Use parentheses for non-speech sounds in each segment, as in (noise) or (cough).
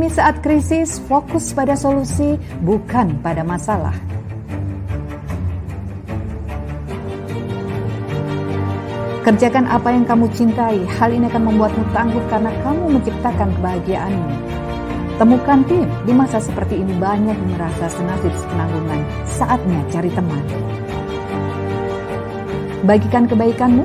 Optimis saat krisis, fokus pada solusi, bukan pada masalah. Kerjakan apa yang kamu cintai, hal ini akan membuatmu tangguh karena kamu menciptakan kebahagiaanmu. Temukan tim, di masa seperti ini banyak yang merasa senasib penanggungan, saatnya cari teman. Bagikan kebaikanmu,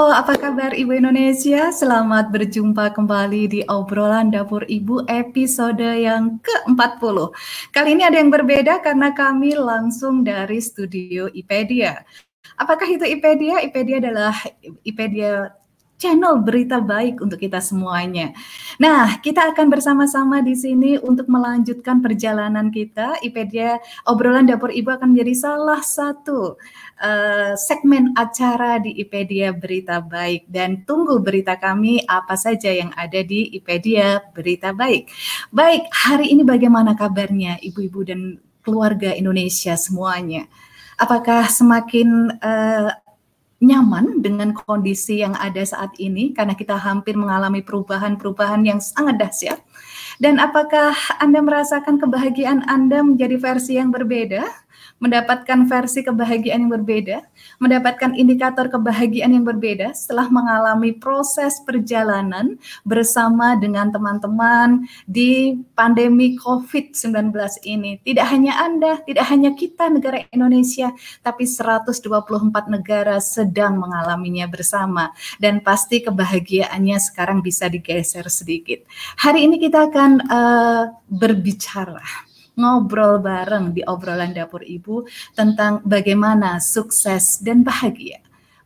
apa kabar Ibu Indonesia? Selamat berjumpa kembali di obrolan dapur Ibu episode yang ke-40. Kali ini ada yang berbeda karena kami langsung dari studio IPedia. Apakah itu IPedia? IPedia adalah IPedia channel berita baik untuk kita semuanya. Nah, kita akan bersama-sama di sini untuk melanjutkan perjalanan kita. IPedia obrolan dapur ibu akan menjadi salah satu uh, segmen acara di IPedia Berita Baik dan tunggu berita kami apa saja yang ada di IPedia Berita Baik. Baik, hari ini bagaimana kabarnya ibu-ibu dan keluarga Indonesia semuanya? Apakah semakin uh, nyaman dengan kondisi yang ada saat ini karena kita hampir mengalami perubahan-perubahan yang sangat dahsyat. Dan apakah Anda merasakan kebahagiaan Anda menjadi versi yang berbeda? mendapatkan versi kebahagiaan yang berbeda, mendapatkan indikator kebahagiaan yang berbeda setelah mengalami proses perjalanan bersama dengan teman-teman di pandemi COVID-19 ini. Tidak hanya Anda, tidak hanya kita negara Indonesia, tapi 124 negara sedang mengalaminya bersama dan pasti kebahagiaannya sekarang bisa digeser sedikit. Hari ini kita akan uh, berbicara ngobrol bareng di obrolan dapur ibu tentang bagaimana sukses dan bahagia.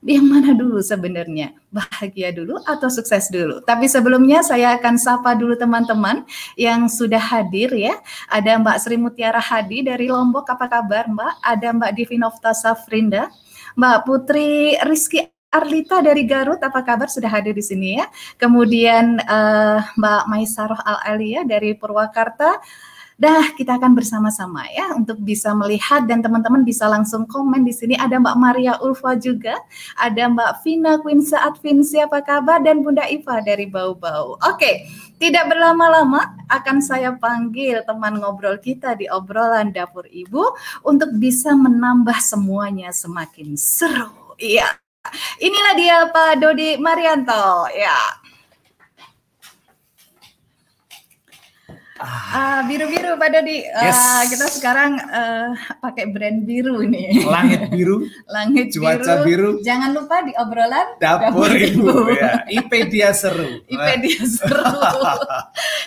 Yang mana dulu sebenarnya? Bahagia dulu atau sukses dulu? Tapi sebelumnya saya akan sapa dulu teman-teman yang sudah hadir ya. Ada Mbak Sri Mutiara Hadi dari Lombok, apa kabar Mbak? Ada Mbak Divinofta Safrinda, Mbak Putri Rizky Arlita dari Garut, apa kabar? Sudah hadir di sini ya. Kemudian uh, Mbak Maisaroh Al Alia dari Purwakarta, Dah, kita akan bersama-sama ya untuk bisa melihat dan teman-teman bisa langsung komen di sini. Ada Mbak Maria Ulfa juga, ada Mbak Vina Queen Saat Vinci apa kabar dan Bunda Iva dari Bau Bau. Oke, tidak berlama-lama akan saya panggil teman ngobrol kita di obrolan dapur Ibu untuk bisa menambah semuanya semakin seru. Iya. Inilah dia Pak Dodi Marianto. Ya. Ah, biru-biru pada di uh, yes. kita sekarang uh, pakai brand biru nih. Langit biru. (laughs) Langit cuaca biru. biru. Jangan lupa di obrolan dapur, dapur ibu. ibu. (laughs) Ya. IP dia seru. (laughs) IP dia seru.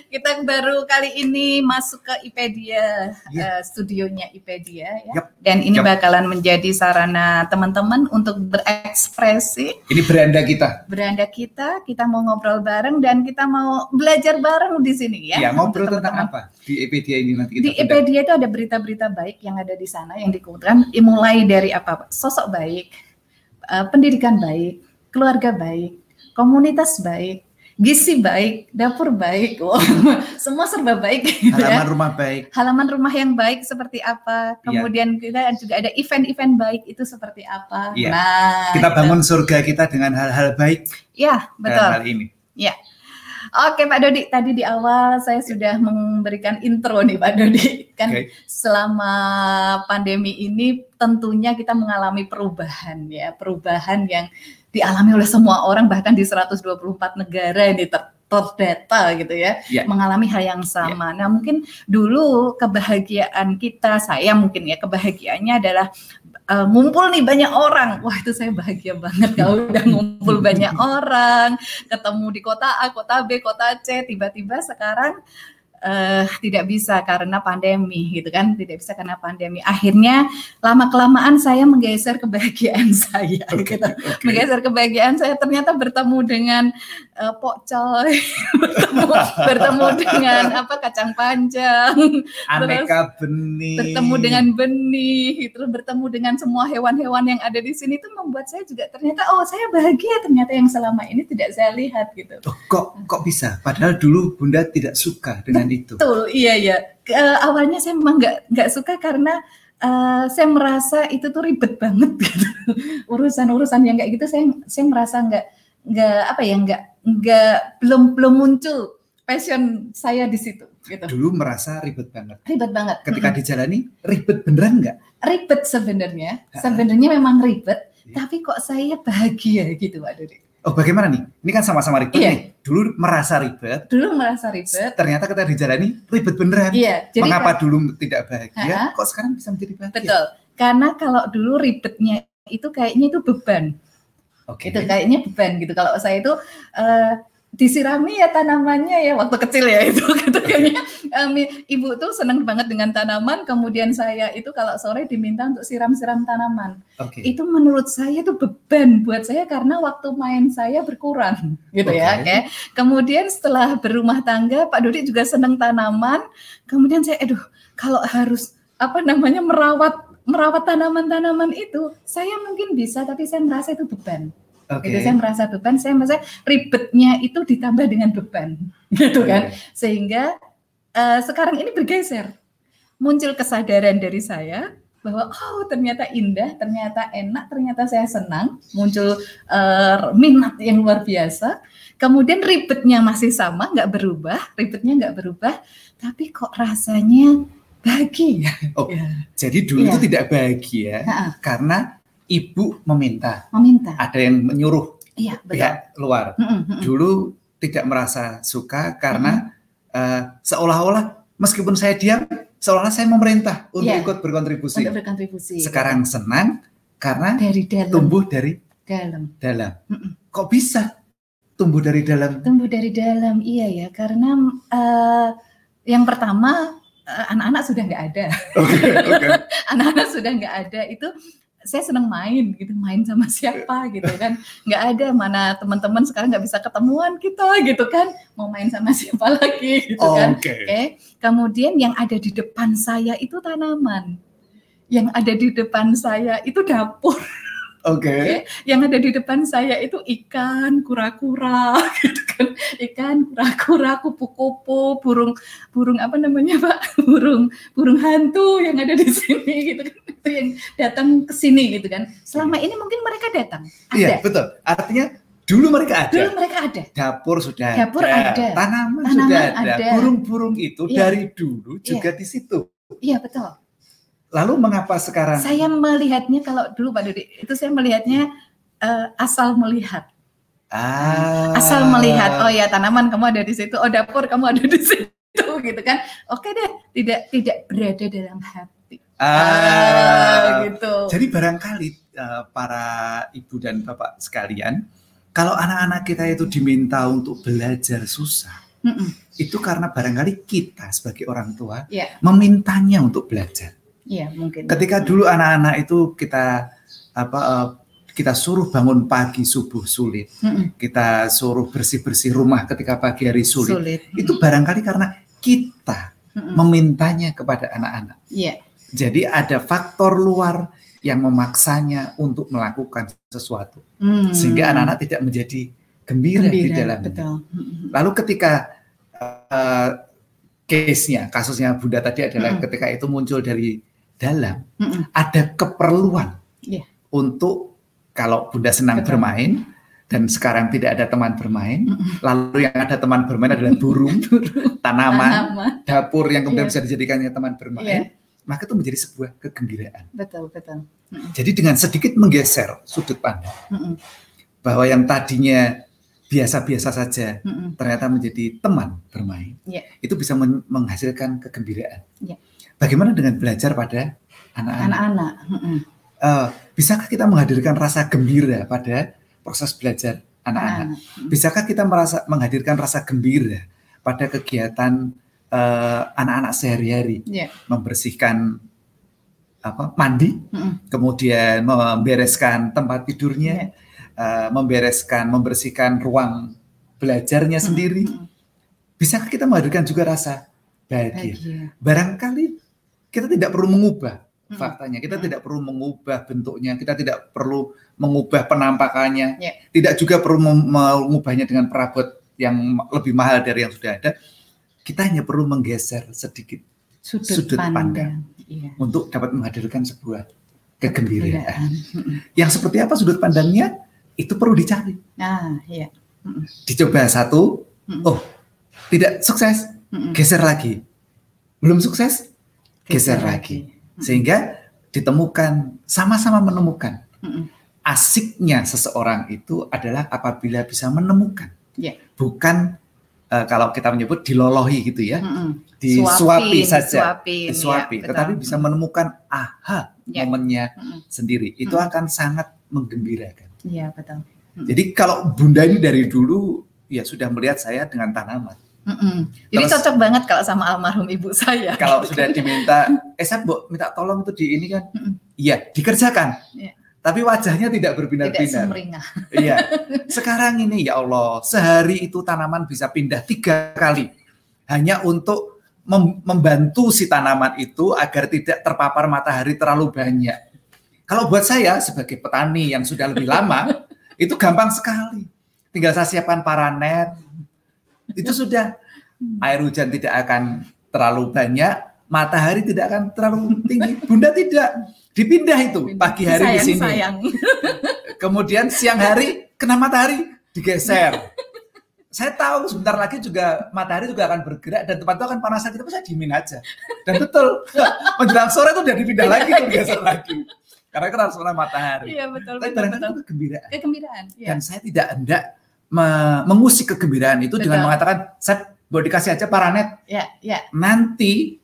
kita baru kali ini masuk ke IPedia yeah. Ya. uh, studionya IPedia ya. Yep. Dan ini yep. bakalan menjadi sarana teman-teman untuk berekspresi. Ini beranda kita. Beranda kita, kita mau ngobrol bareng dan kita mau belajar bareng di sini ya. Ya, ngobrol tentang apa di Epedia ini nanti kita Di Epedia itu ada berita-berita baik yang ada di sana yang dikumpulkan mulai dari apa? Sosok baik, uh, pendidikan baik, keluarga baik, komunitas baik, gizi baik, dapur baik, (laughs) wow. semua serba baik. Gitu ya. Halaman ya. rumah baik. Halaman rumah yang baik seperti apa? Iya. Kemudian ya. kita juga ada event-event baik itu seperti apa? Ya. Nah, kita bangun surga kita dengan hal-hal baik. Ya, betul. Hal, -hal ini. Ya. Oke Pak Dodi, tadi di awal saya sudah memberikan intro nih Pak Dodi. Kan okay. selama pandemi ini tentunya kita mengalami perubahan ya, perubahan yang dialami oleh semua orang bahkan di 124 negara ini ter terdata gitu ya, yeah. mengalami hal yang sama. Yeah. Nah, mungkin dulu kebahagiaan kita, saya mungkin ya kebahagiaannya adalah uh, ngumpul nih banyak orang. Wah itu saya bahagia banget kalau udah ngumpul banyak (laughs) orang, ketemu di kota A, kota B, kota C. Tiba-tiba sekarang uh, tidak bisa karena pandemi gitu kan? Tidak bisa karena pandemi. Akhirnya lama kelamaan saya menggeser kebahagiaan (laughs) saya okay, gitu. okay. menggeser kebahagiaan saya ternyata bertemu dengan uh, pokcoy (laughs) bertemu bertemu dengan apa kacang panjang. Aneka benih. bertemu dengan benih terus bertemu dengan semua hewan-hewan yang ada di sini itu membuat saya juga ternyata oh saya bahagia ternyata yang selama ini tidak saya lihat gitu. Oh, kok kok bisa? Padahal dulu bunda tidak suka dengan itu. Betul, iya iya. Uh, awalnya saya memang nggak nggak suka karena uh, saya merasa itu tuh ribet banget (laughs) gitu. Urusan-urusan yang kayak gitu saya saya merasa nggak nggak apa ya nggak nggak belum belum muncul passion saya di situ. Gitu. Dulu merasa ribet banget. Ribet banget. Ketika dijalani ribet beneran nggak? Ribet sebenarnya. Sebenarnya memang ribet, ya. tapi kok saya bahagia gitu Pak Dodi. Oh bagaimana nih? Ini kan sama-sama ribet iya. nih. Dulu merasa ribet. Dulu merasa ribet. Ternyata kita dijalani ribet beneran. Iya. Jadi Mengapa kan, dulu tidak bahagia? Ha -ha. Kok sekarang bisa menjadi bahagia? Betul. Karena kalau dulu ribetnya itu kayaknya itu beban. Oke. Okay. Itu kayaknya beban gitu. Kalau saya itu uh, disirami ya tanamannya ya waktu kecil ya itu (laughs) gitu kayaknya um, ibu tuh seneng banget dengan tanaman kemudian saya itu kalau sore diminta untuk siram-siram tanaman okay. itu menurut saya itu beban buat saya karena waktu main saya berkurang (laughs) gitu okay. ya okay. kemudian setelah berumah tangga Pak Dodi juga seneng tanaman kemudian saya aduh kalau harus apa namanya merawat merawat tanaman-tanaman itu saya mungkin bisa tapi saya merasa itu beban Okay. Itu saya merasa beban, saya merasa ribetnya itu ditambah dengan beban, (laughs) gitu kan. Sehingga uh, sekarang ini bergeser, muncul kesadaran dari saya bahwa oh ternyata indah, ternyata enak, ternyata saya senang, muncul uh, minat yang luar biasa. Kemudian ribetnya masih sama, nggak berubah, ribetnya nggak berubah, tapi kok rasanya bahagia. Oh, (laughs) ya. jadi dulu ya. itu tidak bahagia ha -ha. karena ibu meminta. Meminta. Ada yang menyuruh iya, betul. pihak luar. Mm -mm. Dulu tidak merasa suka karena mm -mm. uh, seolah-olah meskipun saya diam, seolah-olah saya memerintah untuk yeah. ikut berkontribusi. Untuk berkontribusi. Sekarang senang karena dari dalam. tumbuh dari dalam. Dalam. Mm -mm. Kok bisa tumbuh dari dalam? Tumbuh dari dalam, iya ya. Karena uh, yang pertama eh, anak-anak sudah nggak ada. (laughs) (laughs) Anak-anak okay, okay. sudah nggak ada. Itu saya seneng main gitu main sama (laughs) siapa gitu kan nggak ada mana teman-teman sekarang nggak bisa ketemuan kita gitu kan mau main sama siapa (laughs) lagi gitu oh, kan oke okay. okay. kemudian yang ada di depan saya itu tanaman yang ada di depan saya itu dapur (laughs) Oke. Okay. Okay. Yang ada di depan saya itu ikan, kura-kura, (laughs) gitu kan. Ikan, kura-kura, kupu-kupu, burung, burung apa namanya pak? (laughs) Burung, burung hantu yang ada di sini, gitu kan. Itu yang datang ke sini, gitu kan. Selama ini mungkin mereka datang. Ada. Iya betul. Artinya dulu mereka ada. Dulu mereka ada. Dapur sudah Dapur ada. ada. Tanaman, Tanaman sudah ada. Burung-burung itu iya. dari dulu juga iya. di situ. Iya betul Lalu mengapa sekarang? Saya melihatnya kalau dulu Pak Dodi itu saya melihatnya uh, asal melihat. Ah. Asal melihat, oh ya tanaman kamu ada di situ, oh dapur kamu ada di situ, (laughs) gitu kan? Oke deh, tidak tidak berada dalam hati. Ah, ah gitu. Jadi barangkali uh, para ibu dan bapak sekalian, kalau anak-anak kita itu diminta untuk belajar susah, mm -mm. itu karena barangkali kita sebagai orang tua yeah. memintanya untuk belajar. Iya, mungkin. Ketika dulu anak-anak itu kita apa uh, kita suruh bangun pagi subuh sulit. Mm -mm. Kita suruh bersih-bersih rumah ketika pagi hari sulit. sulit. Itu barangkali karena kita mm -mm. memintanya kepada anak-anak. Iya. Jadi ada faktor luar yang memaksanya untuk melakukan sesuatu. Mm. Sehingga anak-anak tidak menjadi gembira, gembira di dalam. Betul. Lalu ketika uh, case-nya, kasusnya Bunda tadi adalah mm. ketika itu muncul dari dalam mm ada keperluan yeah. untuk kalau bunda senang Betul. bermain dan sekarang tidak ada teman bermain, mm lalu yang ada teman bermain adalah burung, (laughs) tanaman, tanaman, dapur yang kemudian yeah. bisa dijadikannya teman bermain, yeah. maka itu menjadi sebuah kegembiraan. Betul, betul. mm Jadi dengan sedikit menggeser sudut pandang mm bahwa yang tadinya biasa-biasa saja mm ternyata menjadi teman bermain, yeah. itu bisa menghasilkan kegembiraan. Yeah. Bagaimana dengan belajar pada anak-anak? Anak-anak. Uh, bisakah kita menghadirkan rasa gembira pada proses belajar anak-anak? Bisakah kita merasa menghadirkan rasa gembira pada kegiatan uh, anak-anak sehari-hari, yeah. membersihkan apa mandi, mm -hmm. kemudian membereskan tempat tidurnya, yeah. uh, membereskan, membersihkan ruang belajarnya mm -hmm. sendiri. Bisakah kita menghadirkan juga rasa bahagia? bahagia. Barangkali kita tidak perlu mengubah faktanya, kita mm -hmm. tidak perlu mengubah bentuknya, kita tidak perlu mengubah penampakannya, yeah. tidak juga perlu mengubahnya dengan perabot yang lebih mahal dari yang sudah ada. Kita hanya perlu menggeser sedikit sudut, sudut pandang, pandang iya. untuk dapat menghadirkan sebuah kegembiraan. Yang seperti apa sudut pandangnya itu perlu dicari. Ah, iya. Dicoba satu, oh tidak sukses, geser lagi. Belum sukses, geser, lagi. Sehingga ditemukan sama-sama menemukan. Asiknya seseorang itu adalah apabila bisa menemukan, yeah. bukan uh, kalau kita menyebut dilolohi gitu ya, mm-hmm. disuapi saja, disuapi, disuapi. Ya, tetapi bisa menemukan aha ya. momennya mm-hmm. sendiri, itu mm-hmm. akan sangat menggembirakan. Iya betul. Mm-hmm. Jadi kalau bunda ini dari dulu ya sudah melihat saya dengan tanaman. Mm-mm. Ini Terus, cocok banget kalau sama almarhum ibu saya. Kalau (laughs) sudah diminta, eh saya bu, minta tolong itu di ini kan, iya dikerjakan. Yeah tapi wajahnya tidak berbinar-binar. (laughs) Iya. (laughs) Sekarang ini ya Allah, sehari itu tanaman bisa pindah tiga kali hanya untuk mem membantu si tanaman itu agar tidak terpapar matahari terlalu banyak. Kalau buat saya sebagai petani yang sudah lebih lama, itu gampang sekali. Tinggal saya siapkan paranet, itu sudah air hujan tidak akan terlalu banyak, matahari tidak akan terlalu tinggi. Bunda tidak dipindah itu pagi hari sayang, di sini. Sayang. Kemudian siang hari kena matahari digeser. saya tahu sebentar lagi juga matahari juga akan bergerak dan tempat itu akan panas lagi, tapi saya dimin aja. Dan betul, menjelang sore itu udah dipindah lagi, digeser lagi. Karena kan harus matahari. Iya betul. Tapi barangkali itu kegembiraan. Kegembiraan. Ya. Dan saya tidak hendak mengusik kegembiraan itu betul. dengan mengatakan saya boleh dikasih aja paranet. Ya, ya. Nanti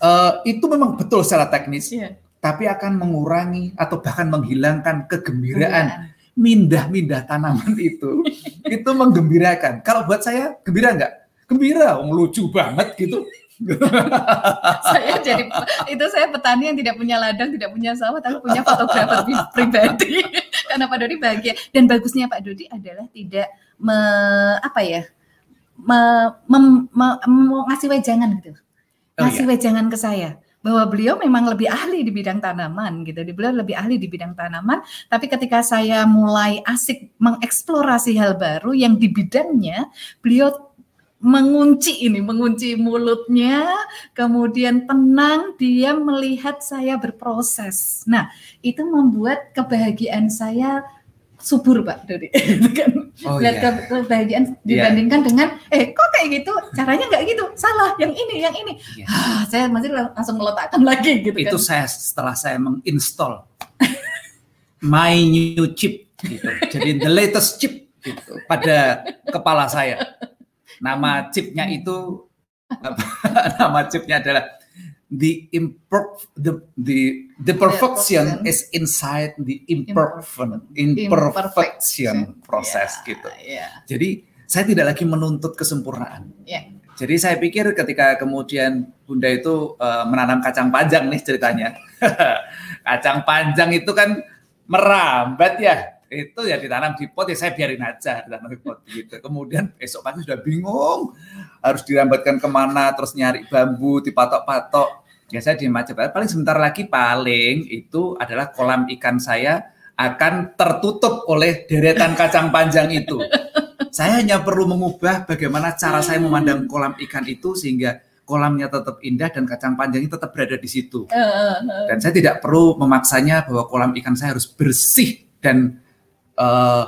uh, itu memang betul secara teknis. Ya tapi akan mengurangi atau bahkan menghilangkan kegembiraan mindah-mindah tanaman (laughs) itu itu menggembirakan kalau buat saya gembira nggak gembira oh, lucu banget gitu (laughs) saya jadi itu saya petani yang tidak punya ladang tidak punya sawah tapi punya fotografer pribadi karena Pak Dodi bahagia dan bagusnya Pak Dodi adalah tidak me, apa ya me, mem, me, me, ngasih wejangan gitu ngasih oh, iya. wejangan ke saya bahwa beliau memang lebih ahli di bidang tanaman gitu. Beliau lebih ahli di bidang tanaman, tapi ketika saya mulai asik mengeksplorasi hal baru yang di bidangnya, beliau mengunci ini, mengunci mulutnya, kemudian tenang dia melihat saya berproses. Nah, itu membuat kebahagiaan saya subur Pak Dodi. (laughs) kan oh, lihat iya. kebahagiaan iya. dibandingkan yeah. dengan eh kok kayak gitu caranya nggak gitu salah yang ini yang ini yeah. ah, saya masih langsung meletakkan lagi gitu itu kan. saya setelah saya menginstall my new chip gitu jadi the latest chip gitu pada kepala saya nama chipnya itu (laughs) nama chipnya adalah the imperf the the the perfection yeah, is inside the imperfect imperfection proses yeah, gitu. Yeah. Jadi saya tidak lagi menuntut kesempurnaan. Yeah. Jadi saya pikir ketika kemudian Bunda itu uh, menanam kacang panjang nih ceritanya. (laughs) kacang panjang itu kan merambat ya. Itu ya ditanam di pot ya saya biarin aja ditanam di pot gitu. Kemudian esok pagi sudah bingung harus dirambatkan ke mana, terus nyari bambu, dipatok-patok. Ya saya di aja. Paling sebentar lagi paling itu adalah kolam ikan saya akan tertutup oleh deretan kacang panjang itu. Saya hanya perlu mengubah bagaimana cara saya memandang kolam ikan itu sehingga kolamnya tetap indah dan kacang panjangnya tetap berada di situ. Dan saya tidak perlu memaksanya bahwa kolam ikan saya harus bersih dan uh,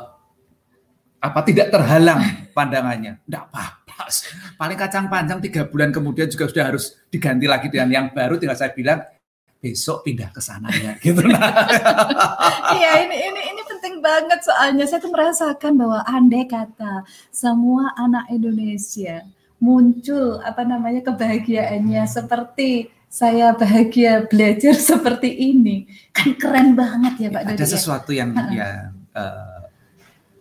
apa tidak terhalang pandangannya. Tidak apa paling kacang panjang tiga bulan kemudian juga sudah harus diganti lagi dengan yang baru tinggal saya bilang besok pindah ke sana ya (laughs) gitu nah. iya ini ini ini penting banget soalnya saya tuh merasakan bahwa andai kata semua anak Indonesia muncul apa namanya kebahagiaannya seperti saya bahagia belajar (laughs) seperti ini kan keren banget ya Pak Ada Dodi, ya? sesuatu yang ya uh,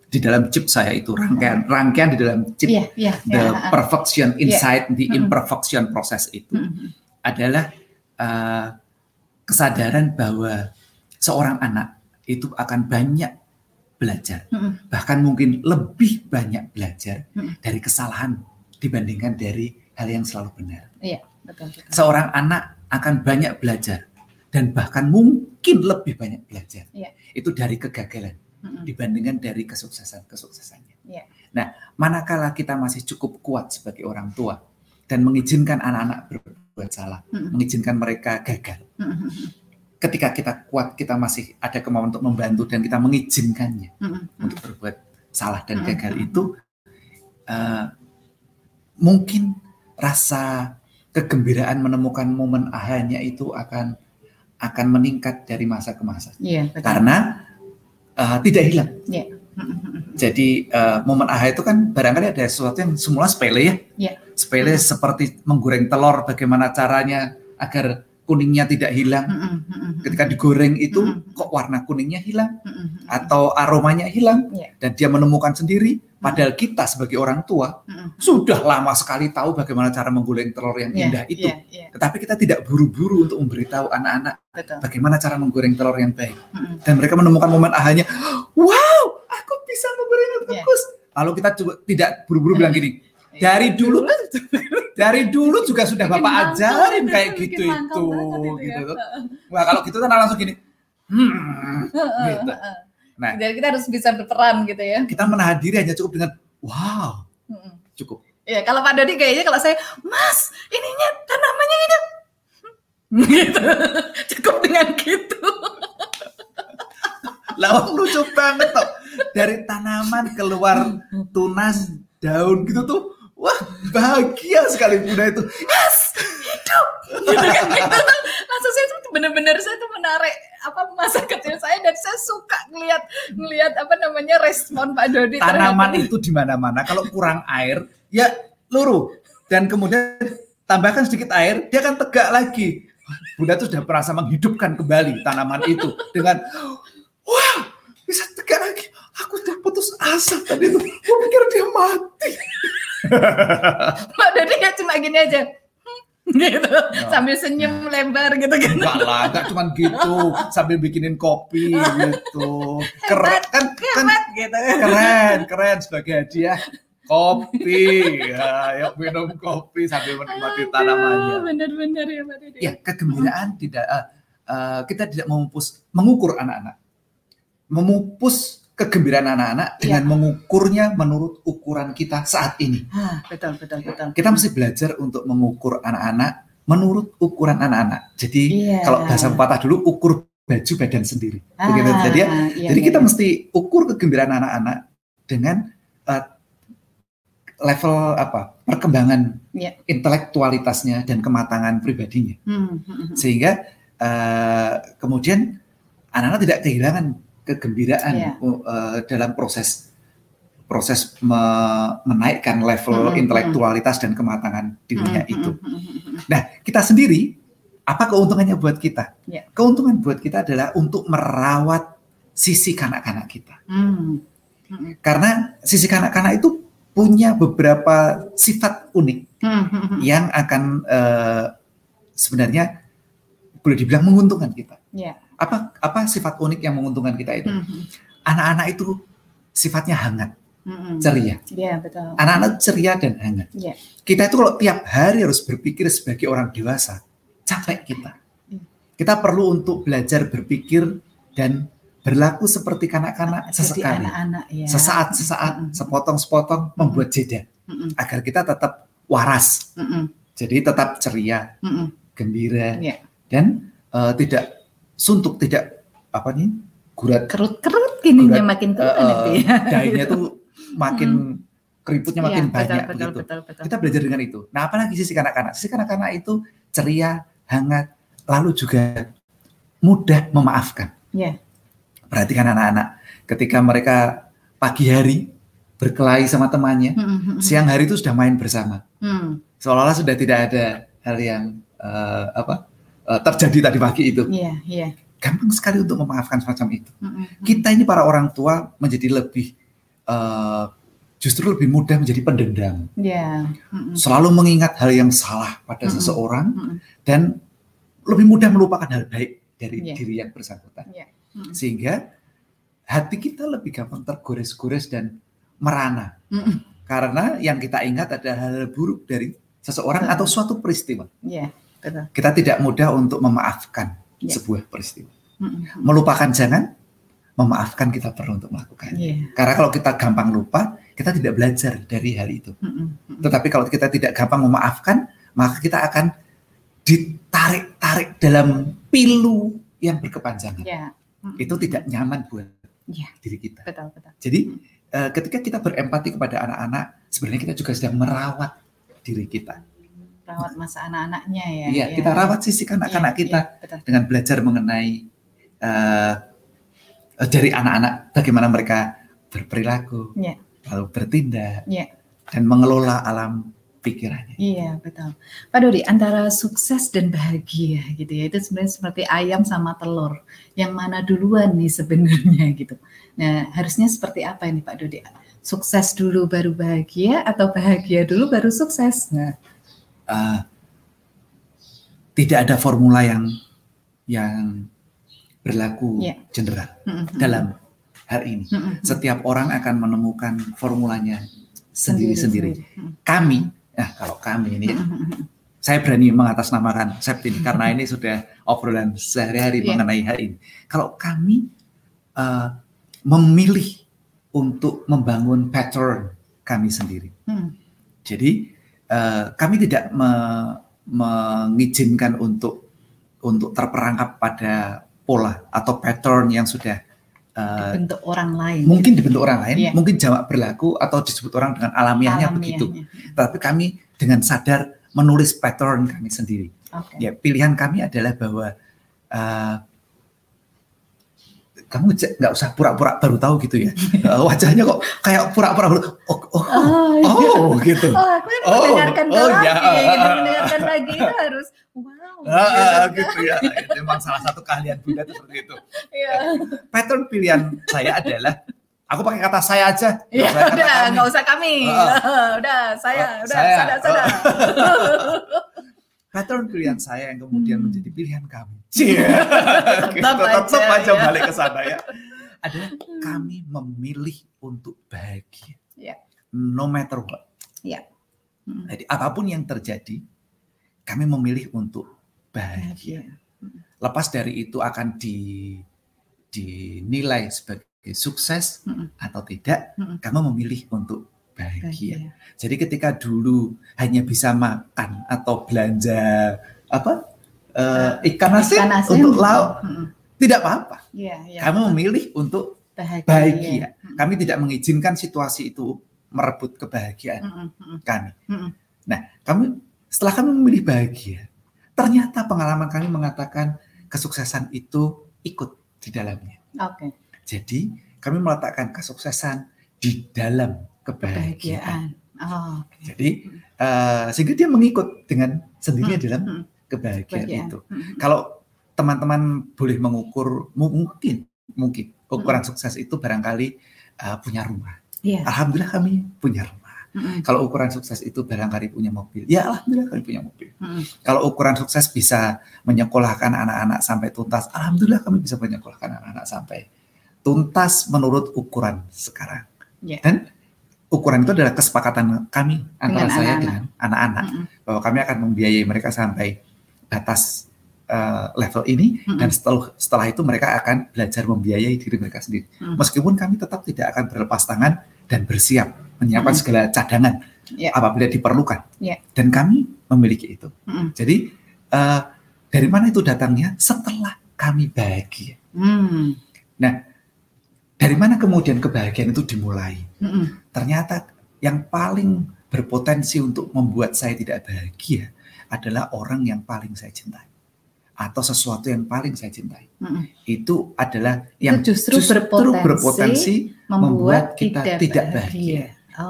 di dalam chip saya itu rangkaian rangkaian di dalam chip yeah, yeah, the yeah. perfection iya. inside yeah. the imperfection process itu mm -hmm. adalah uh, kesadaran bahwa seorang anak itu akan banyak belajar mm -hmm. bahkan mungkin lebih banyak belajar mm -hmm. dari kesalahan dibandingkan dari hal yang selalu benar. Iya, betul, betul. Seorang anak akan banyak belajar dan bahkan mungkin lebih banyak belajar. Yeah. Itu dari kegagalan mm-hmm. dibandingkan dari kesuksesan kesuksesannya. Yeah. Nah, manakala kita masih cukup kuat sebagai orang tua dan mengizinkan anak-anak berbuat salah, mm-hmm. mengizinkan mereka gagal. Mm-hmm. Ketika kita kuat, kita masih ada kemauan untuk membantu dan kita mengizinkannya mm-hmm. untuk berbuat salah dan gagal mm-hmm. itu uh, mungkin rasa kegembiraan menemukan momen ahanya itu akan akan meningkat dari masa ke masa. Yeah, Karena uh, tidak hilang. Yeah. Jadi uh, momen aha itu kan barangkali ada sesuatu yang semula sepele ya. Yeah. Sepele mm -hmm. seperti menggoreng telur bagaimana caranya agar kuningnya tidak hilang. Mm -hmm. Ketika digoreng itu mm -hmm. kok warna kuningnya hilang mm -hmm. atau aromanya hilang yeah. dan dia menemukan sendiri Padahal kita sebagai orang tua mm-hmm. sudah lama sekali tahu bagaimana cara menggulung telur yang yeah, indah itu. Yeah, yeah. Tetapi kita tidak buru-buru untuk memberitahu anak-anak bagaimana cara menggoreng telur yang baik. Mm-hmm. Dan mereka menemukan momen ahanya, wow, aku bisa menggoreng yang iya. bagus. Yeah. Lalu kita coba tidak buru-buru bilang gini, iya. dari dulu (laughs) dari dulu juga sudah bapak ajarin kayak gitu itu, gitu. Wah kalau gitu kan langsung gini, hmm, gitu. Nah, jadi kita harus bisa berperan gitu ya. Kita menahan diri hanya cukup dengan wow, cukup. Iya, kalau Pak Dodi kayaknya kalau saya, Mas, ininya tanamannya ini, (laughs) gitu, cukup dengan gitu. (laughs) Lawang lucu banget toh. Dari tanaman keluar tunas daun gitu tuh. Wah, bahagia sekali Bunda itu. Yes, hidup. Gitu kan, gitu. Langsung saya tuh bener-bener saya tuh menarik apa masa kecil saya dan saya suka ngelihat ngelihat apa namanya respon Pak Dodi tanaman itu di mana-mana kalau kurang air ya luruh dan kemudian tambahkan sedikit air dia akan tegak lagi Bunda tuh sudah merasa menghidupkan kembali tanaman itu dengan wah bisa tegak lagi aku sudah putus asa tadi itu aku pikir dia mati. Pak Dodi ya cuma gini aja. Gitu. No. sambil senyum lebar gitu kan. Enggak lah enggak cuma gitu. Sambil bikinin kopi gitu. Keren kan, kan gitu. keren keren sebagai hadiah kopi ya yuk minum kopi sambil menikmati tanamannya. benar-benar ya Pak Dede ya kegembiraan tidak uh, uh, kita tidak memupus mengukur anak-anak. Memupus kegembiraan anak-anak ya. dengan mengukurnya menurut ukuran kita saat ini. Ah, betul, betul, betul. Kita mesti belajar untuk mengukur anak-anak menurut ukuran anak-anak. Jadi ya. kalau bahasa pepatah dulu ukur baju badan sendiri. Ah, Begitu. Jadi ya, iya, jadi iya, kita iya. mesti ukur kegembiraan anak-anak dengan uh, level apa perkembangan ya. intelektualitasnya dan kematangan pribadinya. Hmm, hmm, hmm. Sehingga uh, kemudian anak-anak tidak kehilangan kegembiraan yeah. Iya. uh, dalam proses proses me menaikkan level mm -hmm. intelektualitas dan kematangan dirinya mm -hmm. itu. Nah, kita sendiri apa keuntungannya buat kita? Yeah. Keuntungan buat kita adalah untuk merawat sisi kanak-kanak kita. Mm -hmm. Karena sisi kanak-kanak itu punya beberapa sifat unik mm -hmm. yang akan uh, sebenarnya boleh dibilang menguntungkan kita. Yeah apa apa sifat unik yang menguntungkan kita itu? Mm-hmm. Anak-anak mm -hmm. itu sifatnya hangat, mm -hmm. ceria. Yeah, betul. Anak-anak ceria dan hangat. Yeah. Kita itu kalau tiap hari harus berpikir sebagai orang dewasa, capek kita. Mm. Kita perlu untuk belajar berpikir dan berlaku seperti kanak-kanak sesekali, anak-anak, ya. sesaat sesaat, mm -hmm. sepotong sepotong, mm -hmm. membuat jeda mm -hmm. agar kita tetap waras. Mm -hmm. Jadi tetap ceria, mm -hmm. gembira, yeah. dan uh, tidak suntuk tidak apa nih gurat kerut-kerut ininya makin tua uh, dainya tuh makin hmm. keriputnya makin ya, banyak betul, begitu. Betul, betul, Kita belajar dengan itu. Nah, apalagi sisi kanak-kanak. Sisi kanak-kanak itu ceria, hangat, lalu juga mudah memaafkan. Yeah. Perhatikan anak-anak ketika mereka pagi hari berkelahi sama temannya, hmm. siang hari itu sudah main bersama. Hmm. Seolah-olah sudah tidak ada hal yang uh, apa uh, terjadi tadi pagi itu. Iya, iya. Gampang sekali untuk memaafkan semacam itu. Mm -hmm. Kita ini para orang tua menjadi lebih uh, justru lebih mudah menjadi pendendam. Yeah. Mm-mm. Selalu mengingat hal yang salah pada Mm-mm. seseorang Mm-mm. dan lebih mudah melupakan hal baik dari yeah. diri yang bersangkutan. Yeah. Mm-mm. Sehingga hati kita lebih gampang tergores-gores dan merana. Mm-mm. Karena yang kita ingat adalah hal buruk dari seseorang mm. atau suatu peristiwa. Yeah, betul. Kita tidak mudah untuk memaafkan yeah. sebuah peristiwa. Mm-mm. Melupakan jangan, memaafkan kita perlu untuk melakukan. Yeah. Karena kalau kita gampang lupa, kita tidak belajar dari hal itu. Mm-mm. Tetapi kalau kita tidak gampang memaafkan, maka kita akan ditarik-tarik dalam pilu yang berkepanjangan. Yeah. Mm-mm. Itu tidak nyaman buat yeah. diri kita. Betul, betul. Jadi uh, ketika kita berempati kepada anak-anak, sebenarnya kita juga sedang merawat diri kita. Rawat masa anak-anaknya ya. Iya, ya. kita rawat sisi anak-anak ya, kita ya, dengan belajar mengenai uh, dari anak-anak bagaimana mereka berperilaku, yeah. lalu bertindak, yeah. dan mengelola alam pikirannya. Iya betul, Pak Dodi. Antara sukses dan bahagia gitu ya itu sebenarnya seperti ayam sama telur. Yang mana duluan nih sebenarnya gitu. Nah harusnya seperti apa ini Pak Dodi? Sukses dulu baru bahagia atau bahagia dulu baru sukses? Nah, uh, tidak ada formula yang yang berlaku yeah. general mm-hmm. dalam hal ini. Mm-hmm. Setiap orang akan menemukan formulanya sendiri-sendiri. Kami, nah kalau kami ini, mm-hmm. saya berani mengatasnamakan Septin karena ini sudah obrolan sehari-hari yeah. mengenai hal ini. Kalau kami uh, memilih untuk membangun pattern kami sendiri, mm. jadi uh, kami tidak me, mengizinkan untuk untuk terperangkap pada pola atau pattern yang sudah uh, dibentuk orang lain. Mungkin dibentuk orang lain, yeah. mungkin jamak berlaku atau disebut orang dengan alamiahnya, alamiahnya. begitu. Tapi kami dengan sadar menulis pattern kami sendiri. Okay. Ya, pilihan kami adalah bahwa uh, kamu nggak usah pura-pura baru tahu gitu ya uh, (laughs) wajahnya kok kayak pura-pura baru oh oh, oh, iya. oh gitu oh aku kan oh, mendengarkan oh, lagi ya. gitu mendengarkan lagi itu harus wow ah, gitu. gitu ya itu memang salah satu keahlian Bunda itu seperti itu yeah. pattern pilihan saya adalah Aku pakai kata saya aja. Ya, udah, nggak usah kami. Uh, (laughs) udah, saya, uh, udah, saya. sadar, sadar. Uh. (laughs) pattern pilihan saya yang kemudian hmm. menjadi pilihan kami. Yeah. (laughs) tetap, tetap aja, aja ya. balik ke sana ya. (laughs) Adalah kami memilih untuk bahagia. Yeah. No matter what. Yeah. Hmm. Jadi apa pun yang terjadi, kami memilih untuk bahagia. bahagia. Hmm. Lepas dari itu akan di dinilai sebagai sukses hmm. atau tidak, hmm. kami memilih untuk bahagia. bahagia. Jadi ketika dulu hanya bisa makan atau belanja apa uh, ikan asin, ikan asin untuk lauk, hmm. tidak apa-apa. Ya, ya, Kami memilih untuk bahagia. bahagia. Hmm. Kami tidak mengizinkan situasi itu merebut kebahagiaan hmm. hmm. kami. Hmm. Nah, kami setelah kami memilih bahagia, ternyata pengalaman kami mengatakan kesuksesan itu ikut di dalamnya. Oke. Okay. Jadi kami meletakkan kesuksesan di dalam kebahagiaan. Oh, okay. Jadi uh, sehingga dia mengikut dengan sendirinya hmm. dalam hmm. Kebahagiaan, kebahagiaan itu. Hmm. Kalau teman-teman boleh mengukur mungkin mungkin ukuran hmm. sukses itu barangkali uh, punya rumah. Yeah. Alhamdulillah kami punya rumah. Hmm. Kalau ukuran sukses itu barangkali punya mobil, ya alhamdulillah kami punya mobil. Hmm. Kalau ukuran sukses bisa menyekolahkan anak-anak sampai tuntas, alhamdulillah kami bisa menyekolahkan anak-anak sampai tuntas menurut ukuran sekarang. Yeah. Dan ukuran itu adalah kesepakatan kami antara dengan saya anak -anak. dengan anak-anak mm -hmm. bahwa kami akan membiayai mereka sampai batas uh, level ini mm -hmm. dan setelah setelah itu mereka akan belajar membiayai diri mereka sendiri. Mm -hmm. Meskipun kami tetap tidak akan berlepas tangan dan bersiap menyiapkan mm -hmm. segala cadangan yeah. apabila diperlukan. Yeah. Dan kami memiliki itu. Mm -hmm. Jadi uh, dari mana itu datangnya? Setelah kami bahagia. Mm. Nah, dari mana kemudian kebahagiaan itu dimulai? Mm -mm. Ternyata yang paling berpotensi untuk membuat saya tidak bahagia adalah orang yang paling saya cintai atau sesuatu yang paling saya cintai. Mm -mm. Itu adalah yang itu justru, justru berpotensi, berpotensi membuat, kita tidak, tidak bahagia.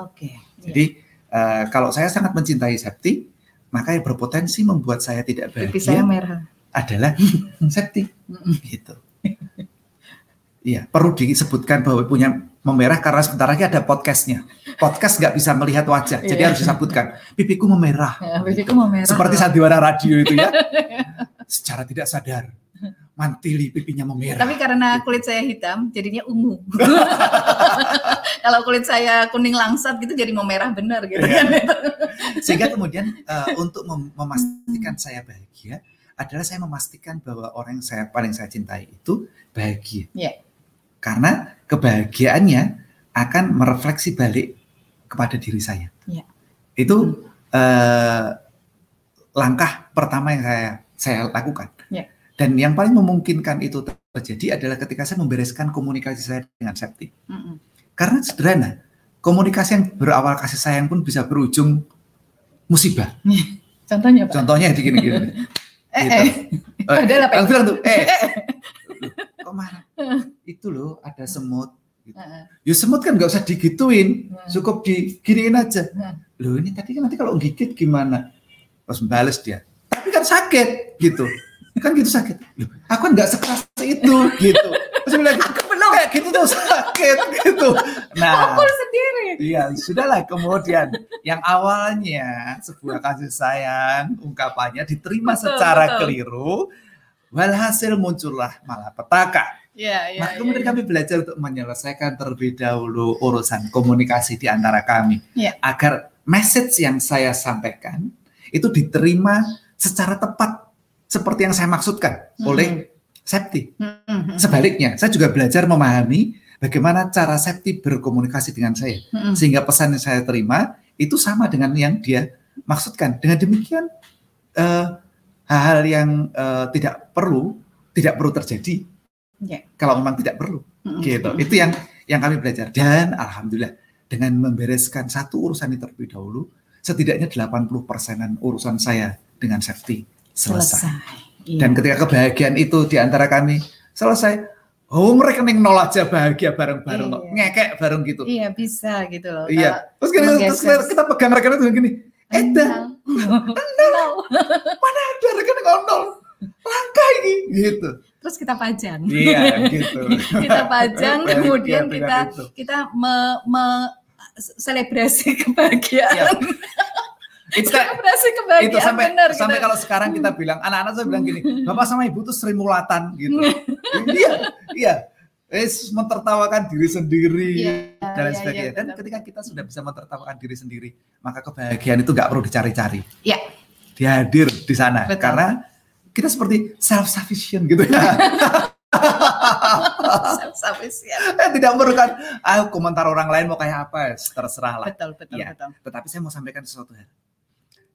Oke. Okay. Jadi uh, kalau saya sangat mencintai Septi, maka yang berpotensi membuat saya tidak bahagia Pipi saya merah. adalah (laughs) Septi. gitu. Iya, perlu disebutkan bahwa punya memerah karena sebentar lagi ada podcastnya. Podcast nggak bisa melihat wajah, jadi iya. harus disebutkan. Pipiku memerah. Ya, pipiku memerah. Seperti sandiwara radio itu ya. (laughs) Secara tidak sadar, mantili pipinya memerah. Tapi karena kulit saya hitam, jadinya ungu. (laughs) Kalau kulit saya kuning langsat gitu, jadi memerah benar gitu yeah. kan. Sehingga kemudian uh, untuk mem memastikan saya bahagia, adalah saya memastikan bahwa orang yang saya paling saya cintai itu bahagia. Yeah karena kebahagiaannya akan merefleksi balik kepada diri saya. Ya. Itu uh, langkah pertama yang saya saya lakukan. Ya. Dan yang paling memungkinkan itu terjadi adalah ketika saya membereskan komunikasi saya dengan Septi. Mm -mm. Karena sederhana, komunikasi yang berawal kasih sayang pun bisa berujung musibah. Contohnya Pak? Contohnya gini-gini. (laughs) eh, gitu. eh. eh, eh, bilang tuh, eh, kok marah? Itu loh ada semut. Gitu. Ya semut kan nggak usah digituin, cukup diginiin aja. Loh ini tadi kan nanti kalau gigit gimana? Terus bales dia. Tapi kan sakit gitu. Kan gitu sakit. Loh, aku kan nggak sekeras itu gitu. Terus bilang, aku belum kayak gitu tuh sakit gitu. Nah, aku sendiri. Iya, sudahlah kemudian yang awalnya sebuah kasih sayang ungkapannya diterima betul, secara betul. keliru Walhasil muncullah malah petaka. Ya, ya, nah, kemudian ya, ya. kami belajar untuk menyelesaikan terlebih dahulu urusan komunikasi di antara kami, ya. agar message yang saya sampaikan itu diterima secara tepat seperti yang saya maksudkan hmm. oleh Septi. Hmm. Sebaliknya, saya juga belajar memahami bagaimana cara Septi berkomunikasi dengan saya, hmm. sehingga pesan yang saya terima itu sama dengan yang dia maksudkan. Dengan demikian. Uh, hal-hal yang uh, tidak perlu tidak perlu terjadi yeah. kalau memang tidak perlu mm-hmm. gitu itu yang yang kami belajar dan alhamdulillah dengan membereskan satu urusan ini terlebih dahulu setidaknya 80 persenan urusan saya dengan safety selesai, selesai. Iya. dan ketika kebahagiaan itu di antara kami selesai Oh, rekening nol aja bahagia bareng-bareng iya. ngekek bareng gitu. Iya, bisa gitu loh. Iya. Terus, kita, terus kita pegang rekening itu gini, Edan, nol. Mana ada rekening nol? Langka ini, gitu. Terus kita pajang. Iya, gitu. kita pajang, kemudian kita itu. kita me, me selebrasi kebahagiaan. Ya. Itu selebrasi kebahagiaan itu sampai benar, sampai kita. kalau sekarang kita bilang anak-anak saya bilang gini, bapak sama ibu tuh sering mulatan gitu. (laughs) iya, iya eh mentertawakan diri sendiri yeah, dan yeah, sebagainya. Yeah, dan ketika kita sudah bisa mentertawakan diri sendiri, maka kebahagiaan itu nggak perlu dicari-cari. Yeah. Dia hadir di sana Betul. karena kita seperti self sufficient gitu ya. (laughs) (laughs) self sufficient. eh, tidak memerlukan ah, komentar orang lain mau kayak apa, terserah lah. Betul, betul, ya. betul. Tetapi saya mau sampaikan sesuatu hal.